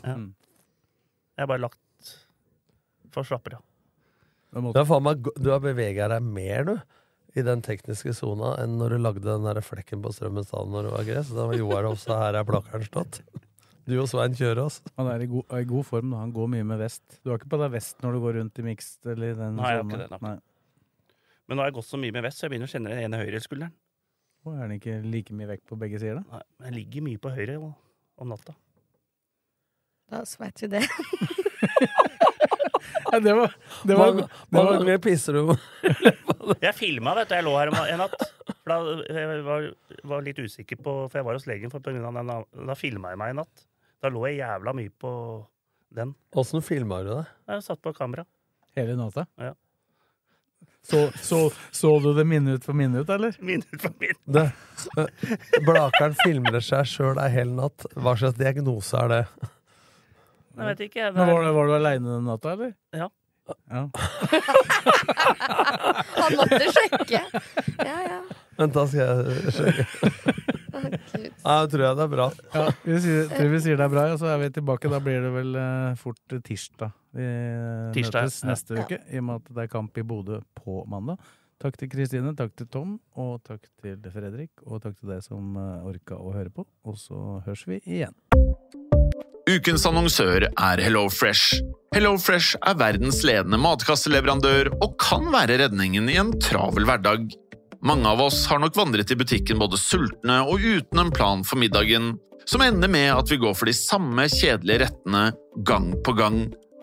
Jeg har bare lagt for slapper av. Da Du har, bevega deg mer, du, i den tekniske sona enn når du lagde den der flekken på Strømmen stadion når det var gress. Da var Joar også her er plakkeren stått. Du og Svein Kjørås. Han er i god, er i god form, da. Han går mye med vest. Du har ikke på deg vest når du går rundt i mixed eller i den Nei, jeg har ikke det, nei. Nei. Men nå har jeg gått så mye med vest, så jeg begynner å kjenne den ene høyreskulderen. Å, er den ikke like mye vekt på begge sider, da? Nei, Jeg ligger mye på høyre om- om natta. Da veit vi det. [laughs] Det var, det var, det var ganger pisser du [laughs] Jeg filma, vet du. Jeg lå her en natt. For da jeg var, var litt usikker på For jeg var hos legen, for på grunn av den, da filma jeg meg i natt. Da lå jeg jævla mye på den. Åssen filma du det? Jeg satt på kamera. hele natta. Ja. Så, så, så du det minutt for minutt, eller? Minutt for minutt. det Blakeren filmer seg sjøl ei hel natt. Hva slags diagnose er det? Jeg vet ikke. Det er... var, du- var du aleine den natta, eller? Ja. ja. [laughs] Han måtte sjekke. Ja, ja. Vent, da skal jeg sjekke. Å, Ja, jeg tror jeg det er bra. Ja, vi sier, tror vi sier det er bra, ja, så er vi tilbake. Da blir det vel eh, fort tirsdag. Vi eh, Tirsdag, møtes ja. neste uke, i og med at det er kamp i Bodø på mandag. Takk til Kristine, takk til Tom, og takk til Fredrik, og takk til deg som uh, orka å høre på. Og så høres vi igjen. Ukens annonsør er HelloFresh. HelloFresh er verdens ledende matkasseleverandør og kan være redningen i en travel hverdag. Mange av oss har nok vandret i butikken både sultne og uten en plan for middagen, som ender med at vi går for de samme kjedelige rettene gang på gang.